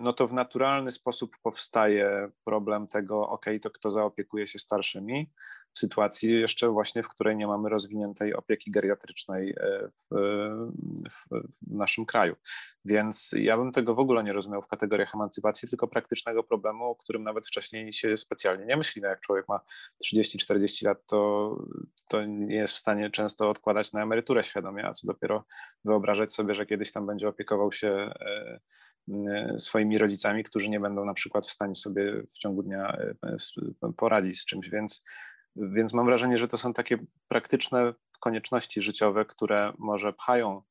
no to w naturalny sposób powstaje problem tego, ok, to kto zaopiekuje się starszymi, w sytuacji jeszcze właśnie, w której nie mamy rozwiniętej opieki geriatrycznej e, w, w, w, naszym kraju. Więc ja bym tego w ogóle nie rozumiał w kategoriach emancypacji, tylko praktycznego problemu, o którym nawet wcześniej się specjalnie nie myśli. No jak człowiek ma 30-40 lat, to, to nie jest w stanie często odkładać na emeryturę świadomie, a co dopiero wyobrażać sobie, że kiedyś tam będzie opiekował się e, swoimi rodzicami, którzy nie będą na przykład w stanie sobie w ciągu dnia e, poradzić z czymś, więc więc mam wrażenie, że to są takie praktyczne konieczności życiowe, które może pchają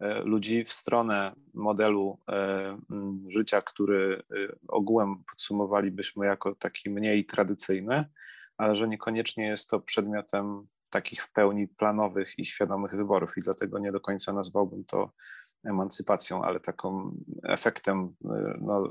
e, ludzi w stronę modelu e, życia, który e, ogółem podsumowalibyśmy jako taki mniej tradycyjny, ale że niekoniecznie jest to przedmiotem takich w pełni planowych i świadomych wyborów. I dlatego nie do końca nazwałbym to emancypacją, ale taką efektem no,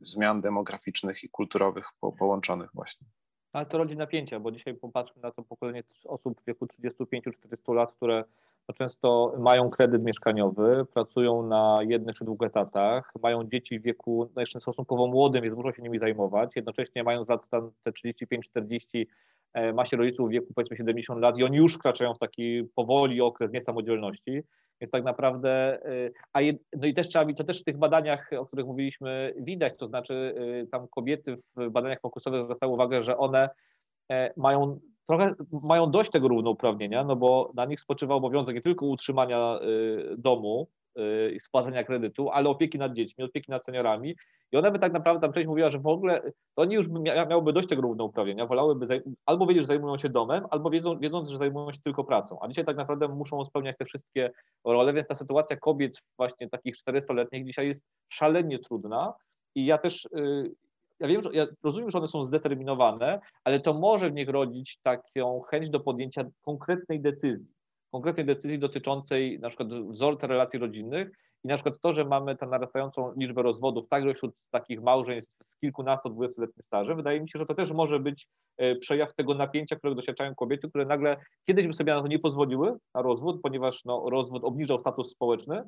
zmian demograficznych i kulturowych po, połączonych właśnie. Ale to rodzi napięcia, bo dzisiaj popatrzmy na to pokolenie osób w wieku 35-40 lat, które no często mają kredyt mieszkaniowy, pracują na jednych czy dwóch etatach, mają dzieci w wieku no jeszcze stosunkowo młodym, więc muszą się nimi zajmować, jednocześnie mając lat tam te 35-40 e, ma się rodziców w wieku powiedzmy 70 lat i oni już wkraczają w taki powoli okres niesamodzielności. Więc tak naprawdę, y, a je, no i też trzeba, to też w tych badaniach, o których mówiliśmy, widać, to znaczy y, tam kobiety w badaniach fokusowych zwracały uwagę, że one e, mają trochę mają dość tego równouprawnienia, no bo na nich spoczywa obowiązek nie tylko utrzymania y, domu, Y, i spłacenia kredytu, ale opieki nad dziećmi, opieki nad seniorami. I ona by tak naprawdę tam część mówiła, że w ogóle to oni już mia miałyby dość tego równouprawnienia, wolałyby albo wiedzieć, że zajmują się domem, albo wiedzą, wiedząc, że zajmują się tylko pracą. A dzisiaj tak naprawdę muszą spełniać te wszystkie role, więc ta sytuacja kobiet właśnie takich 400-letnich dzisiaj jest szalenie trudna. I ja też y, ja wiem, że ja rozumiem, że one są zdeterminowane, ale to może w nich rodzić taką chęć do podjęcia konkretnej decyzji konkretnej decyzji dotyczącej na przykład wzorca relacji rodzinnych i na przykład to, że mamy tę narastającą liczbę rozwodów także wśród takich małżeństw z kilkunastu, dwudziestoletnim stażem, wydaje mi się, że to też może być e, przejaw tego napięcia, którego doświadczają kobiety, które nagle kiedyś by sobie na to nie pozwoliły, na rozwód, ponieważ no, rozwód obniżał status społeczny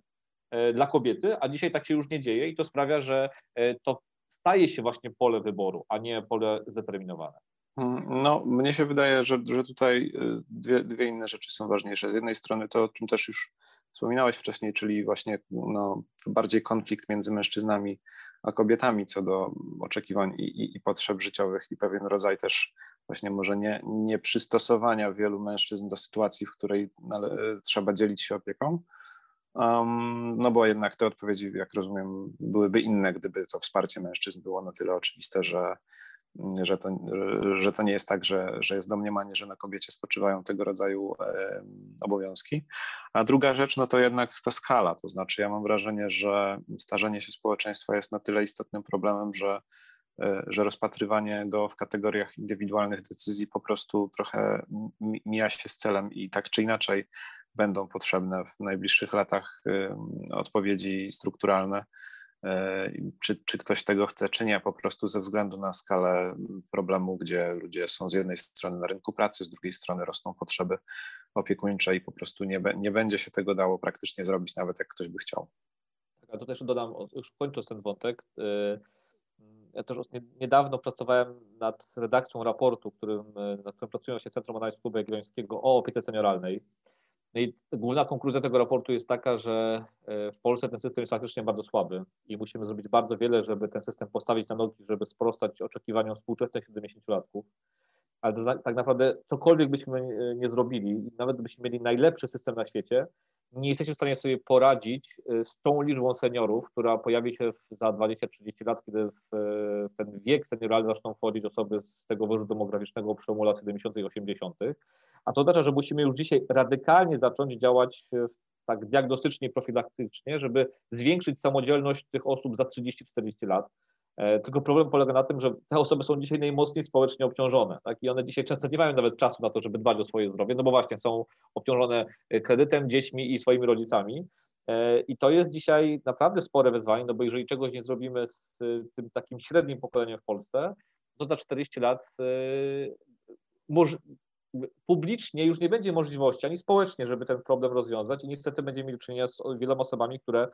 e, dla kobiety, a dzisiaj tak się już nie dzieje i to sprawia, że e, to staje się właśnie pole wyboru, a nie pole zdeterminowane. Mm, no, mnie się wydaje, że, że tutaj y, dwie, dwie inne rzeczy są ważniejsze. Z jednej strony to, o czym też już wspominałeś wcześniej, czyli właśnie no, bardziej konflikt między mężczyznami a kobietami co do oczekiwań i, i, i potrzeb życiowych i pewien rodzaj też właśnie może nie, nie przystosowania wielu mężczyzn do sytuacji, w której nale, trzeba dzielić się opieką. Um, no bo jednak te odpowiedzi, jak rozumiem, byłyby inne, gdyby to wsparcie mężczyzn było na tyle oczywiste, że, że to, że to nie jest tak, że, że jest domniemanie, że na kobiecie spoczywają tego rodzaju obowiązki. A druga rzecz, no to jednak ta skala, to znaczy ja mam wrażenie, że starzenie się społeczeństwa jest na tyle istotnym problemem, że, e, że rozpatrywanie go w kategoriach indywidualnych decyzji po prostu trochę mija się z celem i tak czy inaczej będą potrzebne w najbliższych latach odpowiedzi strukturalne czy, czy ktoś tego chce, czy nie, po prostu ze względu na skalę problemu, gdzie ludzie są z jednej strony na rynku pracy, z drugiej strony rosną potrzeby opiekuńcze i po prostu nie, nie będzie się tego dało praktycznie zrobić, nawet jak ktoś by chciał. Tak, a to też dodam, już kończąc ten wątek, y, ja też niedawno pracowałem nad redakcją raportu, którym, nad którym pracują się Centrum Analiz Jagiellońskiego o opiece senioralnej. No i główna konkluzja tego raportu jest taka, że e, w Polsce ten system jest faktycznie bardzo słaby i musimy zrobić bardzo wiele, żeby ten system postawić na nogi, żeby sprostać oczekiwaniom współczesnych 70-latków. Ale tak naprawdę cokolwiek byśmy e, nie zrobili, nawet gdybyśmy mieli najlepszy system na świecie, nie jesteśmy w stanie sobie poradzić e, z tą liczbą seniorów, która pojawi się za 20-30 lat, kiedy w ten wiek senioralny zaczną wchodzić osoby z tego wozu demograficznego przełomu lat 70. i 80 a to oznacza, że musimy już dzisiaj radykalnie zacząć działać e, tak diagnostycznie profilaktycznie, żeby zwiększyć samodzielność tych osób za 30-40 lat. E, tylko problem polega na tym, że te osoby są dzisiaj najmocniej społecznie obciążone tak? i one dzisiaj często nie mają nawet czasu na to, żeby dbać o swoje zdrowie, no bo właśnie są obciążone e, kredytem, dziećmi i swoimi rodzicami. I to jest dzisiaj naprawdę spore wyzwanie, no bo jeżeli czegoś nie zrobimy z tym takim średnim pokoleniem w Polsce, to za 40 lat publicznie już nie będzie możliwości, ani społecznie, żeby ten problem rozwiązać i niestety będziemy mieli do czynienia z wieloma osobami, które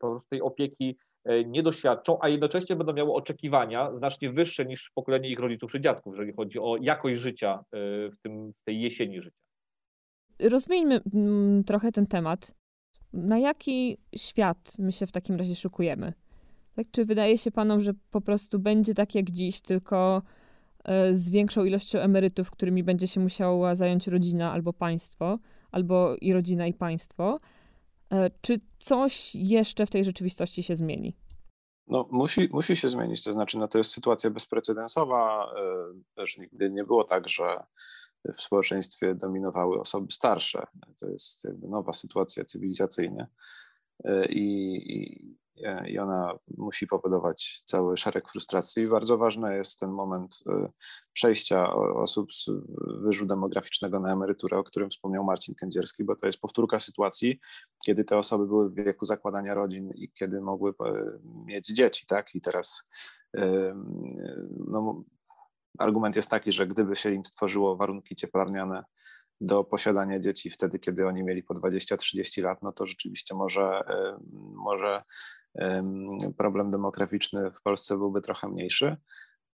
po prostu tej opieki nie doświadczą, a jednocześnie będą miały oczekiwania znacznie wyższe niż pokolenie ich rodziców czy dziadków, jeżeli chodzi o jakość życia w, tym, tej jesieni życia. Rozmieńmy mm, trochę ten temat. Na jaki świat my się w takim razie szykujemy? Tak, czy wydaje się panom, że po prostu będzie tak jak dziś, tylko e, z większą ilością emerytów, którymi będzie się musiała zająć rodzina albo państwo, albo i rodzina i państwo? E, czy coś jeszcze w tej rzeczywistości się zmieni? No, musi, musi się zmienić, to znaczy no, to jest sytuacja bezprecedensowa. E, też nigdy nie było tak, że w społeczeństwie dominowały osoby starsze. To jest nowa sytuacja cywilizacyjna i, i, i ona musi powodować cały szereg frustracji. Bardzo ważny jest ten moment przejścia osób z wyżu demograficznego na emeryturę, o którym wspomniał Marcin Kędzierski, bo to jest powtórka sytuacji, kiedy te osoby były w wieku zakładania rodzin i kiedy mogły mieć dzieci, tak? I teraz no, argument jest taki, że gdyby się im stworzyło warunki cieplarniane do posiadania dzieci wtedy, kiedy oni mieli po 20-30 lat, no to rzeczywiście może, może problem demograficzny w Polsce byłby trochę mniejszy.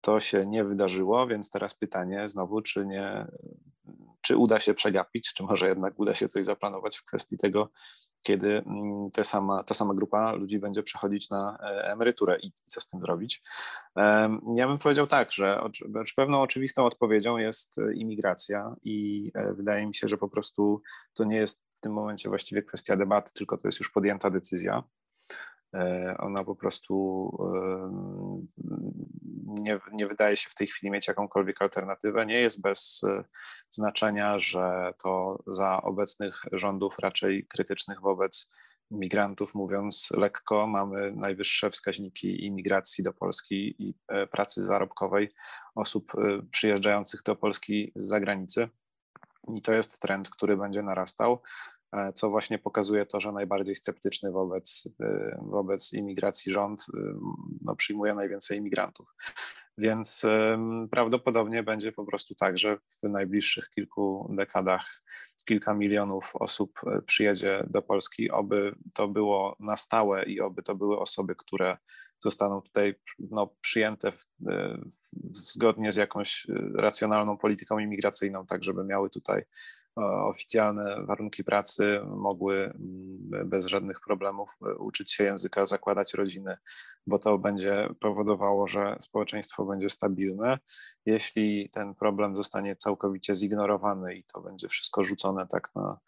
To się nie wydarzyło, więc teraz pytanie znowu, czy nie, czy uda się przegapić, czy może jednak uda się coś zaplanować w kwestii tego, kiedy mm, ta sama, ta sama grupa ludzi będzie przechodzić na e, emeryturę i co z tym zrobić. Ja bym powiedział tak, że pewną oczywistą odpowiedzią jest e, imigracja i e, wydaje mi się, że po prostu to nie jest w tym momencie właściwie kwestia debaty, tylko to jest już podjęta decyzja. E, ona po prostu nie, nie wydaje się w tej chwili mieć jakąkolwiek alternatywę. Nie jest bez e, znaczenia, że to za obecnych rządów raczej krytycznych wobec migrantów, mówiąc lekko, mamy najwyższe wskaźniki imigracji do Polski i e, pracy zarobkowej osób przyjeżdżających do Polski z zagranicy. I to jest trend, który będzie narastał. E, co właśnie pokazuje to, że najbardziej sceptyczny wobec, e, wobec imigracji rząd e, no, przyjmuje najwięcej imigrantów. Więc prawdopodobnie będzie po prostu tak, że w najbliższych kilku dekadach kilka milionów osób przyjedzie do Polski, oby to było na stałe i oby to były osoby, które zostaną tutaj no, przyjęte w, zgodnie z jakąś racjonalną polityką imigracyjną, tak żeby miały tutaj oficjalne warunki pracy, mogły mm, bez żadnych problemów e, uczyć się języka, zakładać rodziny, bo to będzie powodowało, że społeczeństwo będzie stabilne. Jeśli ten problem zostanie całkowicie zignorowany i to będzie wszystko rzucone tak na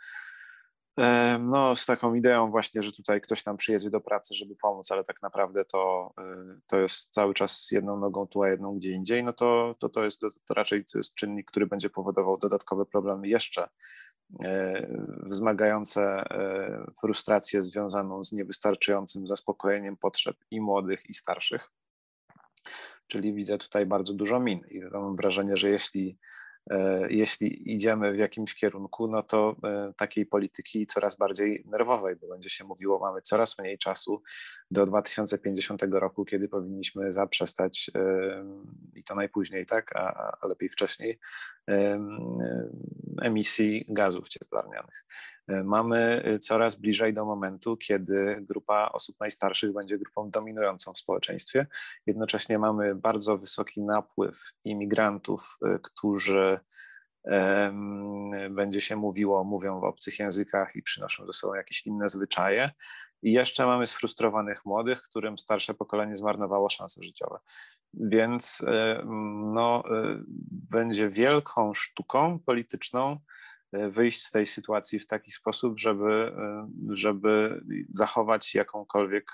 no, z taką ideą właśnie, że tutaj ktoś tam przyjedzie do pracy, żeby pomóc, ale tak naprawdę to, e, to jest cały czas jedną nogą tu, a jedną gdzie indziej, no to, to, to, jest, to raczej to jest czynnik, który będzie powodował dodatkowe problemy jeszcze e, wzmagające e, frustrację związaną z niewystarczającym zaspokojeniem potrzeb i młodych, i starszych. Czyli widzę tutaj bardzo dużo min i mam wrażenie, że jeśli jeśli idziemy w jakimś kierunku, no to e, takiej polityki coraz bardziej nerwowej, bo będzie się mówiło, mamy coraz mniej czasu do 2050 roku, kiedy powinniśmy zaprzestać i to najpóźniej, tak, a, a lepiej wcześniej, emisji gazów cieplarnianych. E, mamy coraz bliżej do momentu, kiedy grupa osób najstarszych będzie grupą dominującą w społeczeństwie. Jednocześnie mamy bardzo wysoki napływ imigrantów, którzy będzie się mówiło, mówią w obcych językach i przynoszą ze sobą jakieś inne zwyczaje. I jeszcze mamy sfrustrowanych młodych, którym starsze pokolenie zmarnowało szanse życiowe. Więc no, e, będzie wielką sztuką polityczną e, wyjść z tej sytuacji w taki sposób, żeby, e, żeby zachować jakąkolwiek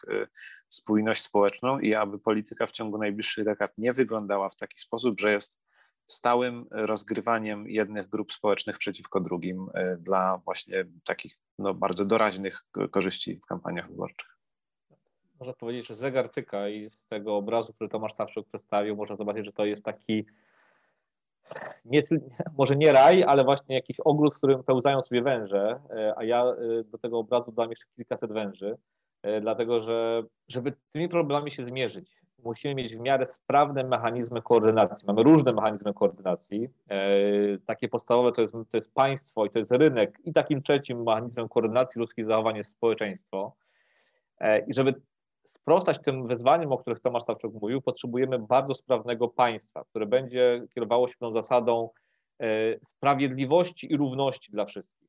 spójność społeczną i aby polityka w ciągu najbliższych dekad nie wyglądała w taki sposób, że jest stałym rozgrywaniem jednych grup społecznych przeciwko drugim e, dla właśnie takich no, bardzo doraźnych korzyści w kampaniach wyborczych. Można powiedzieć, że zegar tyka i z tego obrazu, który Tomasz Sawczuk przedstawił, można zobaczyć, że to jest taki nie, może nie raj, ale właśnie jakiś ogród, w którym pełzają sobie węże, e, a ja e, do tego obrazu dam jeszcze kilkaset węży, dlatego że żeby tymi problemami się zmierzyć, musimy mieć w miarę sprawne mechanizmy koordynacji. Mamy różne mechanizmy koordynacji. E, takie podstawowe to jest, to jest państwo i to jest rynek i takim trzecim mechanizmem koordynacji ludzkich zachowań jest społeczeństwo. I żeby sprostać tym wyzwaniom, o których Tomasz Sawczuk mówił, potrzebujemy bardzo sprawnego państwa, które będzie kierowało się tą zasadą sprawiedliwości i równości dla wszystkich,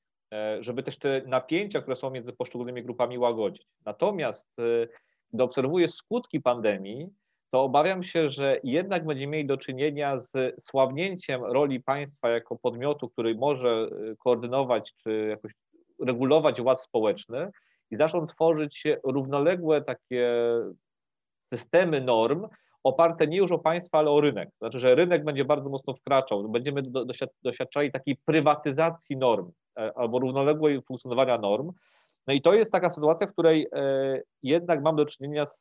żeby też te napięcia, które są między poszczególnymi grupami łagodzić. Natomiast gdy obserwuję skutki pandemii, to obawiam się, że jednak będziemy mieli do czynienia z słabnięciem roli państwa jako podmiotu, który może y, koordynować czy jakoś regulować ład społeczny i zaczną tworzyć się równoległe takie systemy norm, oparte nie już o państwa, ale o rynek. Znaczy, że rynek będzie bardzo mocno wkraczał, będziemy doświadczali takiej prywatyzacji norm e, albo równoległej funkcjonowania norm. No i to jest taka sytuacja, w której e, jednak mamy do czynienia z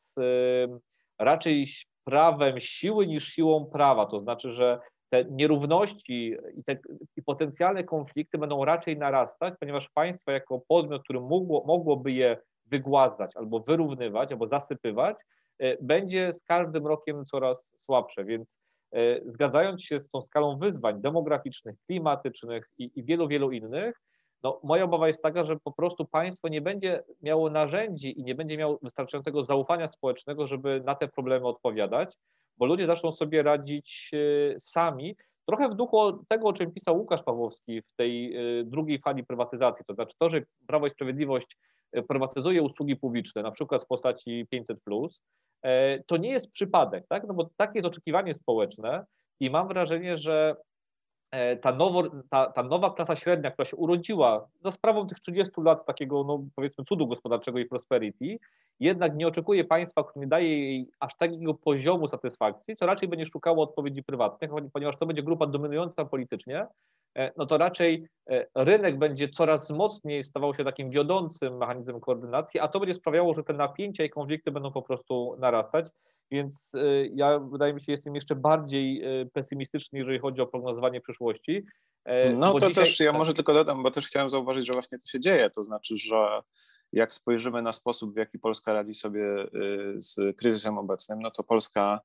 raczej prawem siły niż siłą prawa. To znaczy, że te nierówności i, te, i potencjalne konflikty będą raczej narastać, ponieważ państwo jako podmiot, który mogło, mogłoby je wygładzać albo wyrównywać, albo zasypywać, e, będzie z każdym rokiem coraz słabsze. Więc e, zgadzając się z tą skalą wyzwań demograficznych, klimatycznych i, i wielu, wielu innych, no, moja obawa jest taka, że po prostu państwo nie będzie miało narzędzi i nie będzie miało wystarczającego zaufania społecznego, żeby na te problemy odpowiadać, bo ludzie zaczną sobie radzić e, sami, trochę w duchu tego, o czym pisał Łukasz Pawłowski w tej e, drugiej fali prywatyzacji, to znaczy to, że Prawo i Sprawiedliwość e, prywatyzuje usługi publiczne, na przykład w postaci 500+, to nie jest przypadek, tak? no bo takie jest oczekiwanie społeczne i mam wrażenie, że E, ta, nowo, ta, ta, nowa klasa średnia, która się urodziła za sprawą tych 30 lat takiego, no powiedzmy, cudu gospodarczego i prosperity, jednak nie oczekuje państwa, które nie daje jej aż takiego poziomu satysfakcji, co raczej będzie szukało odpowiedzi prywatnych, ponieważ to będzie grupa dominująca politycznie, e, no to raczej e, rynek będzie coraz mocniej stawał się takim wiodącym mechanizmem koordynacji, a to będzie sprawiało, że te napięcia i konflikty będą po prostu narastać. Więc y, ja wydaje mi się, jestem jeszcze bardziej y, pesymistyczny, jeżeli chodzi o prognozowanie przyszłości. E, no to dzisiaj... też ja tak. może tylko dodam, bo też chciałem zauważyć, że właśnie to się dzieje. To znaczy, że jak spojrzymy na sposób, w jaki Polska radzi sobie z kryzysem obecnym, no to Polska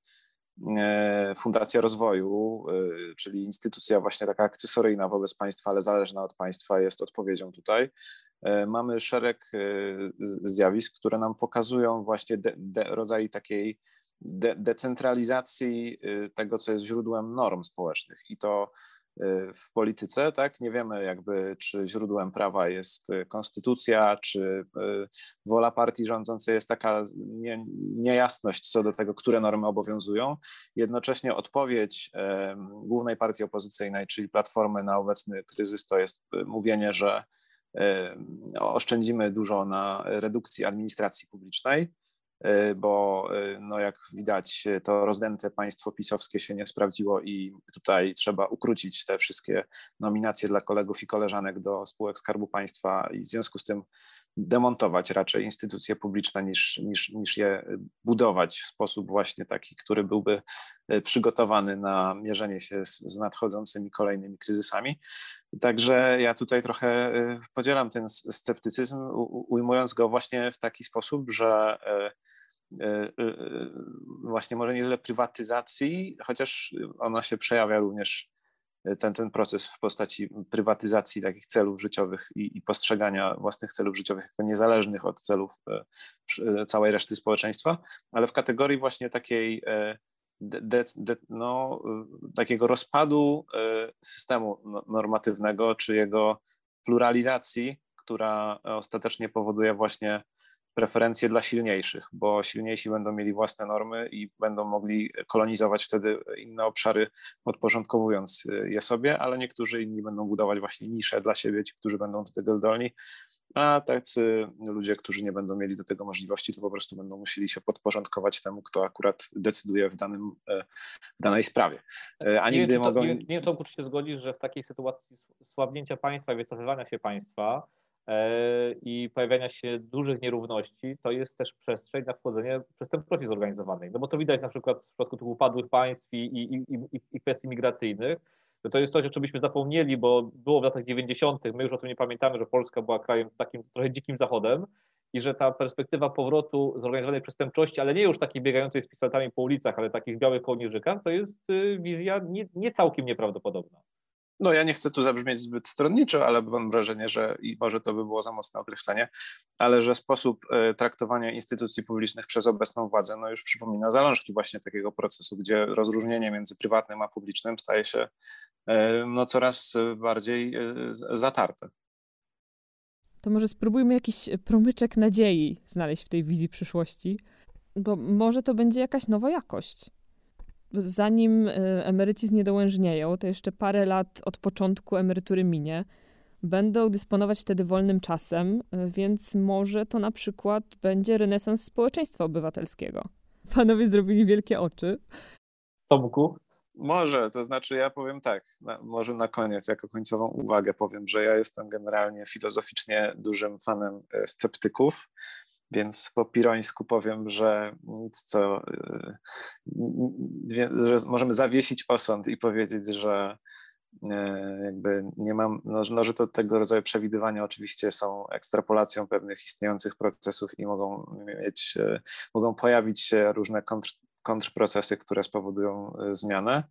e, Fundacja Rozwoju, czyli instytucja właśnie taka akcesoryjna wobec państwa, ale zależna od państwa, jest odpowiedzią tutaj. E, mamy szereg zjawisk, które nam pokazują właśnie de, de, rodzaj takiej de decentralizacji y, tego, co jest źródłem norm społecznych. I to y, w polityce, tak? Nie wiemy jakby, czy źródłem prawa jest y, konstytucja, czy wola partii rządzącej jest taka nie, niejasność co do tego, które normy obowiązują. Jednocześnie odpowiedź głównej partii opozycyjnej, czyli Platformy na obecny kryzys, to jest mówienie, że oszczędzimy dużo na redukcji administracji publicznej bo e, no jak widać to rozdęte państwo pisowskie się nie sprawdziło i tutaj trzeba ukrócić te wszystkie nominacje dla kolegów i koleżanek do spółek Skarbu Państwa i w związku z tym demontować raczej instytucje publiczne niż, niż, niż je budować w sposób właśnie taki, który byłby e, przygotowany na mierzenie się z, z nadchodzącymi kolejnymi kryzysami. Także ja tutaj trochę podzielam ten sceptycyzm, ujmując go właśnie w taki sposób, że E, e, e, właśnie może nie tyle prywatyzacji, chociaż ona się przejawia również ten, ten proces w postaci prywatyzacji takich celów życiowych i, i, postrzegania własnych celów życiowych jako niezależnych od celów całej reszty społeczeństwa, ale w kategorii właśnie takiej de, de, no, takiego rozpadu systemu no, normatywnego czy jego pluralizacji, która ostatecznie powoduje właśnie preferencje dla silniejszych, bo silniejsi będą mieli własne normy i będą mogli kolonizować wtedy inne obszary, podporządkowując je sobie, ale niektórzy inni będą budować właśnie nisze dla siebie, ci, którzy będą do tego zdolni, a tacy ludzie, którzy nie będą mieli do tego możliwości, to po prostu będą musieli się podporządkować temu, kto akurat decyduje w, danym, e, w danej sprawie. E, a nie nigdy wiem, mogą... Nie, nie wiem, co się zgodzić, że w takiej sytuacji słabnięcia państwa, wycofywania się państwa, E, i pojawiania się dużych nierówności, to jest też przestrzeń na wchodzenie przestępczości zorganizowanej. No bo to widać na przykład w przypadku tych upadłych państw i, i, i, i kwestii migracyjnych, że to jest coś, o czym byśmy zapomnieli, bo było w latach 90., my już o tym nie pamiętamy, że Polska była krajem takim trochę dzikim zachodem i że ta perspektywa powrotu zorganizowanej przestępczości, ale nie już takiej biegającej z pistoletami po ulicach, ale takich białych kołnierzykach, to jest y, wizja nie, nie całkiem nieprawdopodobna. No ja nie chcę tu zabrzmieć zbyt stronniczo, ale mam wrażenie, że i może to by było za mocne określenie, ale że sposób e, traktowania instytucji publicznych przez obecną władzę no już przypomina zalążki właśnie takiego procesu, gdzie rozróżnienie między prywatnym a publicznym staje się e, no, coraz bardziej e, zatarte. To może spróbujmy jakiś promyczek nadziei znaleźć w tej wizji przyszłości, bo może to będzie jakaś nowa jakość zanim e, emeryci zniedołężnieją, to jeszcze parę lat od początku emerytury minie, będą dysponować wtedy wolnym czasem, e, więc może to na przykład będzie renesans społeczeństwa obywatelskiego. Panowie zrobili wielkie oczy. Tomku? Może, to znaczy ja powiem tak, na, może na koniec, jako końcową uwagę powiem, że ja jestem generalnie filozoficznie dużym fanem e, sceptyków, więc po pirońsku powiem, że nic co, y, że możemy zawiesić osąd i powiedzieć, że y, jakby nie mam, no, no, że to tego rodzaju przewidywania oczywiście są ekstrapolacją pewnych istniejących procesów i mogą mieć, y, mogą pojawić się różne kontr, kontrprocesy, które spowodują zmianę.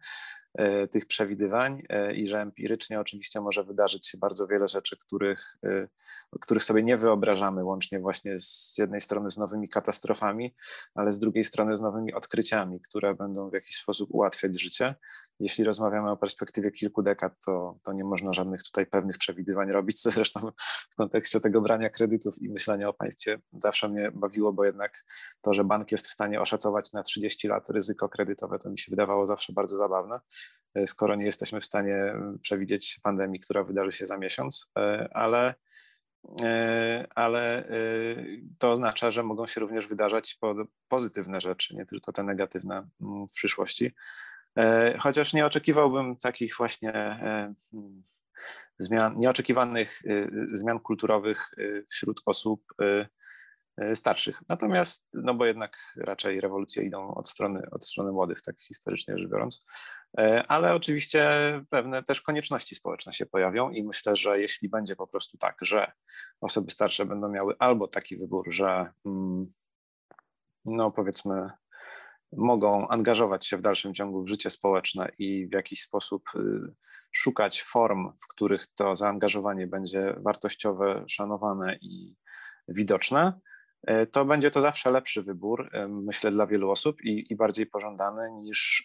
E, tych przewidywań e, i że empirycznie oczywiście może wydarzyć się bardzo wiele rzeczy, których, e, których sobie nie wyobrażamy, łącznie właśnie z jednej strony z nowymi katastrofami, ale z drugiej strony z nowymi odkryciami, które będą w jakiś sposób ułatwiać życie. Jeśli rozmawiamy o perspektywie kilku dekad, to, to nie można żadnych tutaj pewnych przewidywań robić, co zresztą w kontekście tego brania kredytów i myślenia o państwie zawsze mnie bawiło, bo jednak to, że bank jest w stanie oszacować na 30 lat ryzyko kredytowe, to mi się wydawało zawsze bardzo zabawne, skoro nie jesteśmy w stanie mm, przewidzieć pandemii, która wydarzy się za miesiąc, e, ale e, ale to oznacza, że mogą się również wydarzać pozytywne rzeczy, nie tylko te negatywne mm, w przyszłości. E, chociaż nie oczekiwałbym takich właśnie e, hmm, zmian, nieoczekiwanych e, zmian kulturowych wśród osób starszych. Natomiast, no bo jednak raczej rewolucje idą od strony, od strony młodych, tak historycznie rzecz biorąc. Ale oczywiście pewne też konieczności społeczne się pojawią i myślę, że jeśli będzie po prostu tak, że osoby starsze będą miały albo taki wybór, że mm, no powiedzmy mogą angażować się w dalszym ciągu w życie społeczne i w jakiś sposób y, szukać form, w których to zaangażowanie będzie wartościowe, szanowane i widoczne, to będzie to zawsze lepszy wybór, y, myślę, dla wielu osób i, i bardziej pożądany niż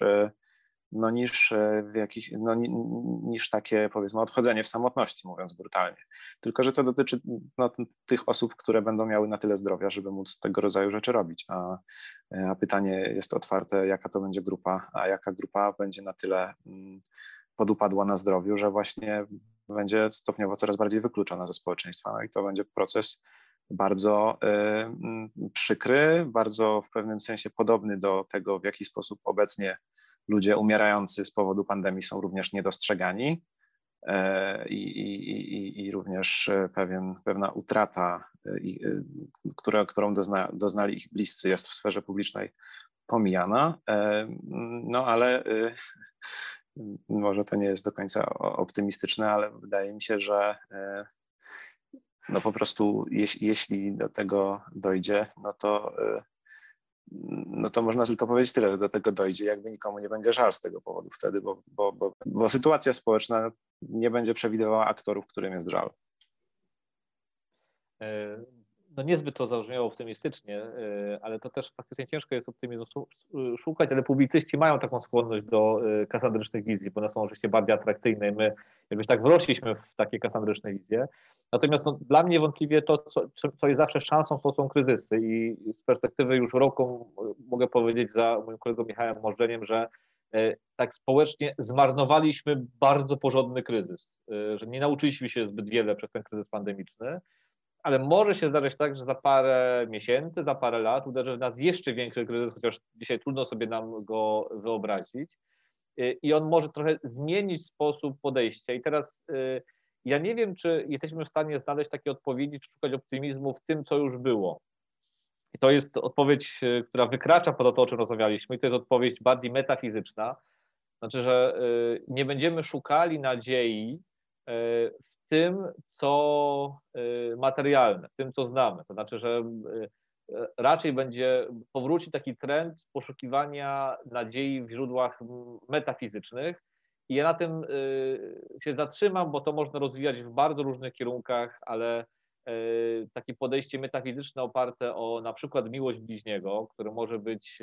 no, niż, e, jakiś, no, niż takie powiedzmy odchodzenie w samotności, mówiąc brutalnie. Tylko, że to dotyczy no, tych osób, które będą miały na tyle zdrowia, żeby móc tego rodzaju rzeczy robić. A, e, a pytanie jest otwarte, jaka to będzie grupa, a jaka grupa będzie na tyle mm, podupadła na zdrowiu, że właśnie będzie stopniowo coraz bardziej wykluczona ze społeczeństwa. No i to będzie proces bardzo y, przykry, bardzo w pewnym sensie podobny do tego, w jaki sposób obecnie ludzie umierający z powodu pandemii są również niedostrzegani e, i, i, i, i również e, pewien, pewna utrata, e, która, którą dozna, doznali ich bliscy, jest w sferze publicznej pomijana. No ale może to nie jest do końca optymistyczne, ale wydaje mi się, że no po prostu jeśli, jeśli do tego dojdzie, no to no to można tylko powiedzieć tyle, że do tego dojdzie, jakby nikomu nie będzie żal z tego powodu wtedy, bo, bo, bo, bo sytuacja społeczna nie będzie przewidywała aktorów, którym jest żal. No niezbyt to zabrzmiało optymistycznie, e, ale to też faktycznie ciężko jest optymizmu szukać, ale publicyści mają taką skłonność do e, kasandrycznych wizji, bo one są oczywiście bardziej atrakcyjne i my jakbyś tak wrośliśmy w takie kasandryczne wizje. Natomiast no, dla mnie wątpliwie to, co, co jest zawsze szansą, to są kryzysy i z perspektywy już roku mogę powiedzieć za moim kolegą Michałem Możdżeniem, że e, tak społecznie zmarnowaliśmy bardzo porządny kryzys, że nie nauczyliśmy się zbyt wiele przez ten kryzys pandemiczny, ale może się zdarzyć tak, że za parę miesięcy, za parę lat uderzy w nas jeszcze większy kryzys, chociaż dzisiaj trudno sobie nam go wyobrazić e, i on może trochę zmienić sposób podejścia i teraz ja nie wiem, czy jesteśmy w stanie znaleźć takie odpowiedzi, czy szukać optymizmu w tym, co już było. I to jest odpowiedź, e, która wykracza poza to, o czym rozmawialiśmy, i to jest odpowiedź bardziej metafizyczna. Znaczy, że nie będziemy szukali nadziei tym, co materialne, w tym, co znamy. To znaczy, że raczej będzie powróci taki trend poszukiwania nadziei w źródłach metafizycznych, I ja na tym się zatrzymam, bo to można rozwijać w bardzo różnych kierunkach, ale takie podejście metafizyczne oparte o na przykład miłość bliźniego, które może być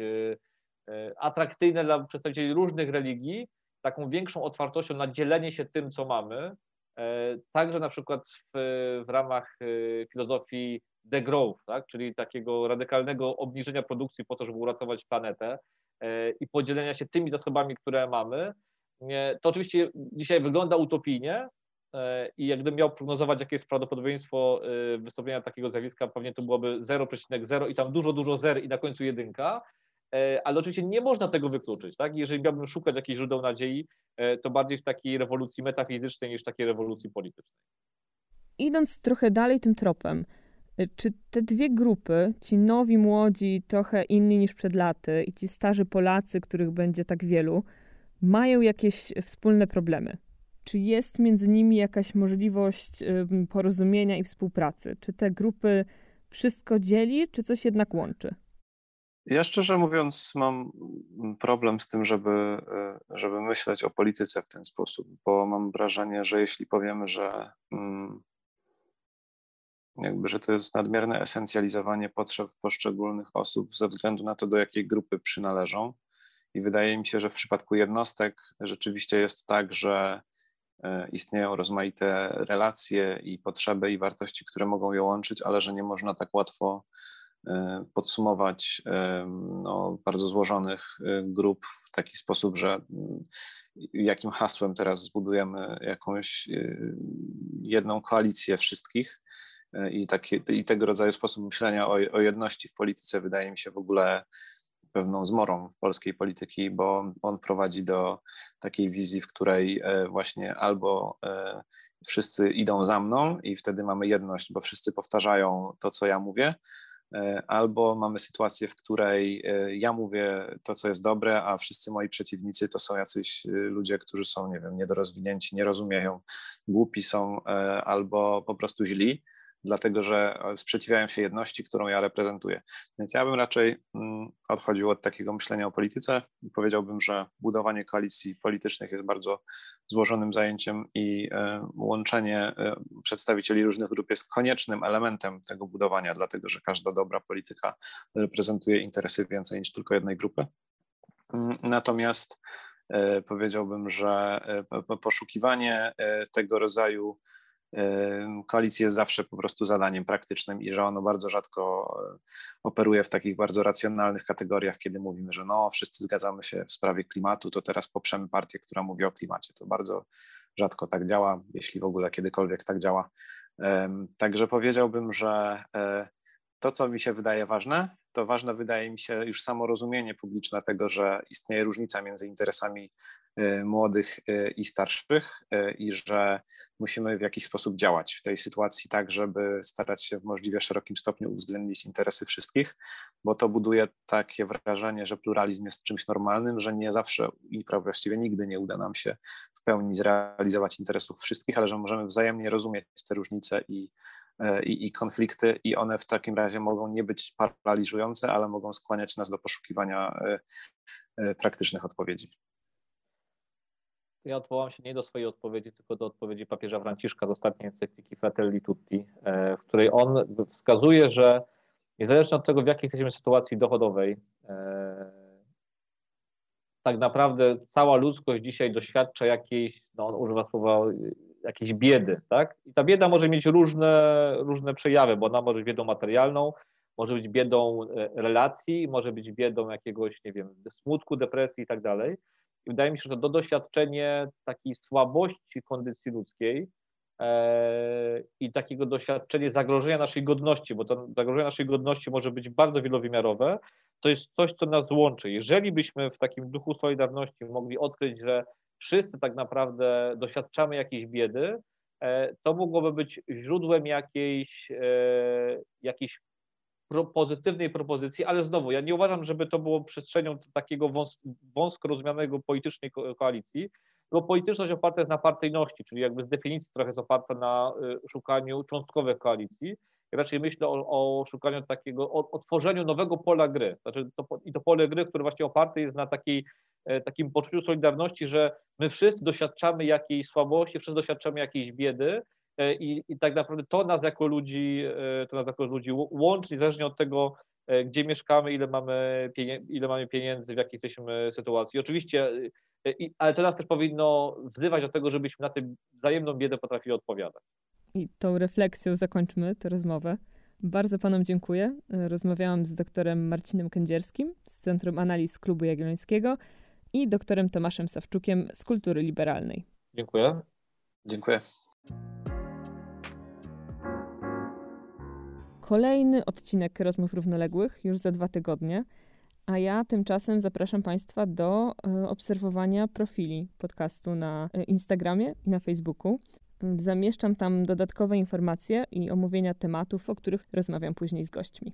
atrakcyjne dla przedstawicieli różnych religii, taką większą otwartością na dzielenie się tym, co mamy. Także na przykład w, w ramach filozofii degrowth, tak? czyli takiego radykalnego obniżenia produkcji po to, żeby uratować planetę i podzielenia się tymi zasobami, które mamy. To oczywiście dzisiaj wygląda utopijnie, E, i jak gdybym miał prognozować, jakie jest prawdopodobieństwo e, wystąpienia takiego zjawiska, pewnie to byłoby 0,0 i tam dużo, dużo zer i na końcu jedynka, e, ale oczywiście nie można tego wykluczyć. Tak? Jeżeli miałbym szukać jakichś źródeł nadziei, to bardziej w takiej rewolucji metafizycznej niż takiej rewolucji politycznej. Idąc trochę dalej tym tropem, czy te dwie grupy, ci nowi, młodzi, trochę inni niż przed laty i ci starzy Polacy, których będzie tak wielu, mają jakieś wspólne problemy? Czy jest między nimi jakaś możliwość porozumienia i współpracy? Czy te grupy wszystko dzieli, czy coś jednak łączy? Ja szczerze mówiąc mam problem z tym, żeby, e, żeby myśleć o polityce w ten sposób, bo mam wrażenie, że jeśli powiemy, że mm, jakby, że to jest nadmierne esencjalizowanie potrzeb poszczególnych osób ze względu na to, do jakiej grupy przynależą. I wydaje mi się, że w przypadku jednostek rzeczywiście jest tak, że E, istnieją rozmaite relacje i potrzeby i wartości, które mogą je łączyć, ale że nie można tak łatwo podsumować e, no, bardzo złożonych grup w taki sposób, że mm, jakim hasłem teraz zbudujemy jakąś jedną koalicję wszystkich. I, takie, i tego rodzaju sposób myślenia o, o jedności w polityce wydaje mi się w ogóle pewną zmorą w polskiej polityki, bo on prowadzi do takiej wizji, w której e, właśnie albo e, wszyscy idą za mną i wtedy mamy jedność, bo wszyscy powtarzają to, co ja mówię, e, albo mamy sytuację, w której ja mówię to, co jest dobre, a wszyscy moi przeciwnicy to są jacyś ludzie, którzy są, nie wiem, niedorozwinięci, nie rozumieją, głupi są albo po prostu źli dlatego że sprzeciwiają się jedności, którą ja reprezentuję. Więc ja bym raczej mm, odchodził od takiego myślenia o polityce i powiedziałbym, że budowanie koalicji politycznych jest bardzo złożonym zajęciem i e, łączenie e, przedstawicieli różnych grup jest koniecznym elementem tego budowania, dlatego że każda dobra polityka reprezentuje interesy więcej niż tylko jednej grupy. Mm, natomiast e, powiedziałbym, że poszukiwanie tego rodzaju koalicji jest zawsze po prostu zadaniem praktycznym i że ono bardzo rzadko e, operuje w takich bardzo racjonalnych kategoriach, kiedy mówimy, że no, wszyscy zgadzamy się w sprawie klimatu, to teraz poprzemy partię, która mówi o klimacie. To bardzo rzadko tak działa, jeśli w ogóle kiedykolwiek tak działa. Także powiedziałbym, że e, to, co mi się wydaje ważne, to ważne wydaje mi się już samo rozumienie publiczne tego, że istnieje różnica między interesami młodych y, i starszych y, i że musimy w jakiś sposób działać w tej sytuacji tak, żeby starać się w możliwie szerokim stopniu uwzględnić interesy wszystkich, bo to buduje takie wrażenie, że pluralizm jest czymś normalnym, że nie zawsze i właściwie nigdy nie uda nam się w pełni zrealizować interesów wszystkich, ale że możemy wzajemnie rozumieć te różnice i i, i, konflikty, i one w takim razie mogą nie być paraliżujące, ale mogą skłaniać nas do poszukiwania praktycznych odpowiedzi. Ja odwołam się nie do swojej odpowiedzi, tylko do odpowiedzi papieża Franciszka z ostatniej encykliki Fratelli Tutti, w której on wskazuje, że niezależnie od tego, w jakiej jesteśmy sytuacji dochodowej, tak naprawdę cała ludzkość dzisiaj doświadcza jakiejś, no on używa słowa jakiejś biedy, tak? I ta bieda może mieć różne, różne przejawy, bo ona może być biedą materialną, może być biedą e, relacji, może być biedą jakiegoś, nie wiem, smutku, depresji i tak dalej. I wydaje mi się, że to doświadczenie takiej słabości kondycji ludzkiej e, i takiego doświadczenie zagrożenia naszej godności, bo to zagrożenie naszej godności może być bardzo wielowymiarowe, to jest coś, co nas łączy. Jeżeli byśmy w takim duchu solidarności mogli odkryć, że wszyscy tak naprawdę doświadczamy jakiejś biedy, e, to mogłoby być źródłem jakiejś, e, pozytywnej propozycji, ale znowu, ja nie uważam, żeby to było przestrzenią takiego wąs wąsko rozumianego politycznej ko koalicji, bo polityczność oparta jest na partyjności, czyli jakby z definicji trochę jest oparta na y, szukaniu cząstkowych koalicji. Ja raczej myślę o, o szukaniu takiego, o, o, tworzeniu nowego pola gry. Znaczy to, I to pole gry, które właśnie oparte jest na takiej takim poczuciu solidarności, że my wszyscy doświadczamy jakiejś słabości, wszyscy doświadczamy jakiejś biedy i, i tak naprawdę to nas jako ludzi, to nas jako ludzi łączy, niezależnie od tego, gdzie mieszkamy, ile mamy, ile mamy pieniędzy, w jakiej jesteśmy sytuacji. Oczywiście, ale to nas też powinno wzywać do tego, żebyśmy na tę wzajemną biedę potrafili odpowiadać. I tą refleksją zakończmy tę rozmowę. Bardzo panom dziękuję. Rozmawiałam z doktorem Marcinem Kędzierskim z Centrum Analiz Klubu Jagiellońskiego i doktorem Tomaszem Sawczukiem z Kultury Liberalnej. Dziękuję. Dziękuję. Kolejny odcinek Rozmów Równoległych już za dwa tygodnie, a ja tymczasem zapraszam Państwa do e, obserwowania profili podcastu na e, Instagramie i na Facebooku. Zamieszczam tam dodatkowe informacje i omówienia tematów, o których rozmawiam później z gośćmi.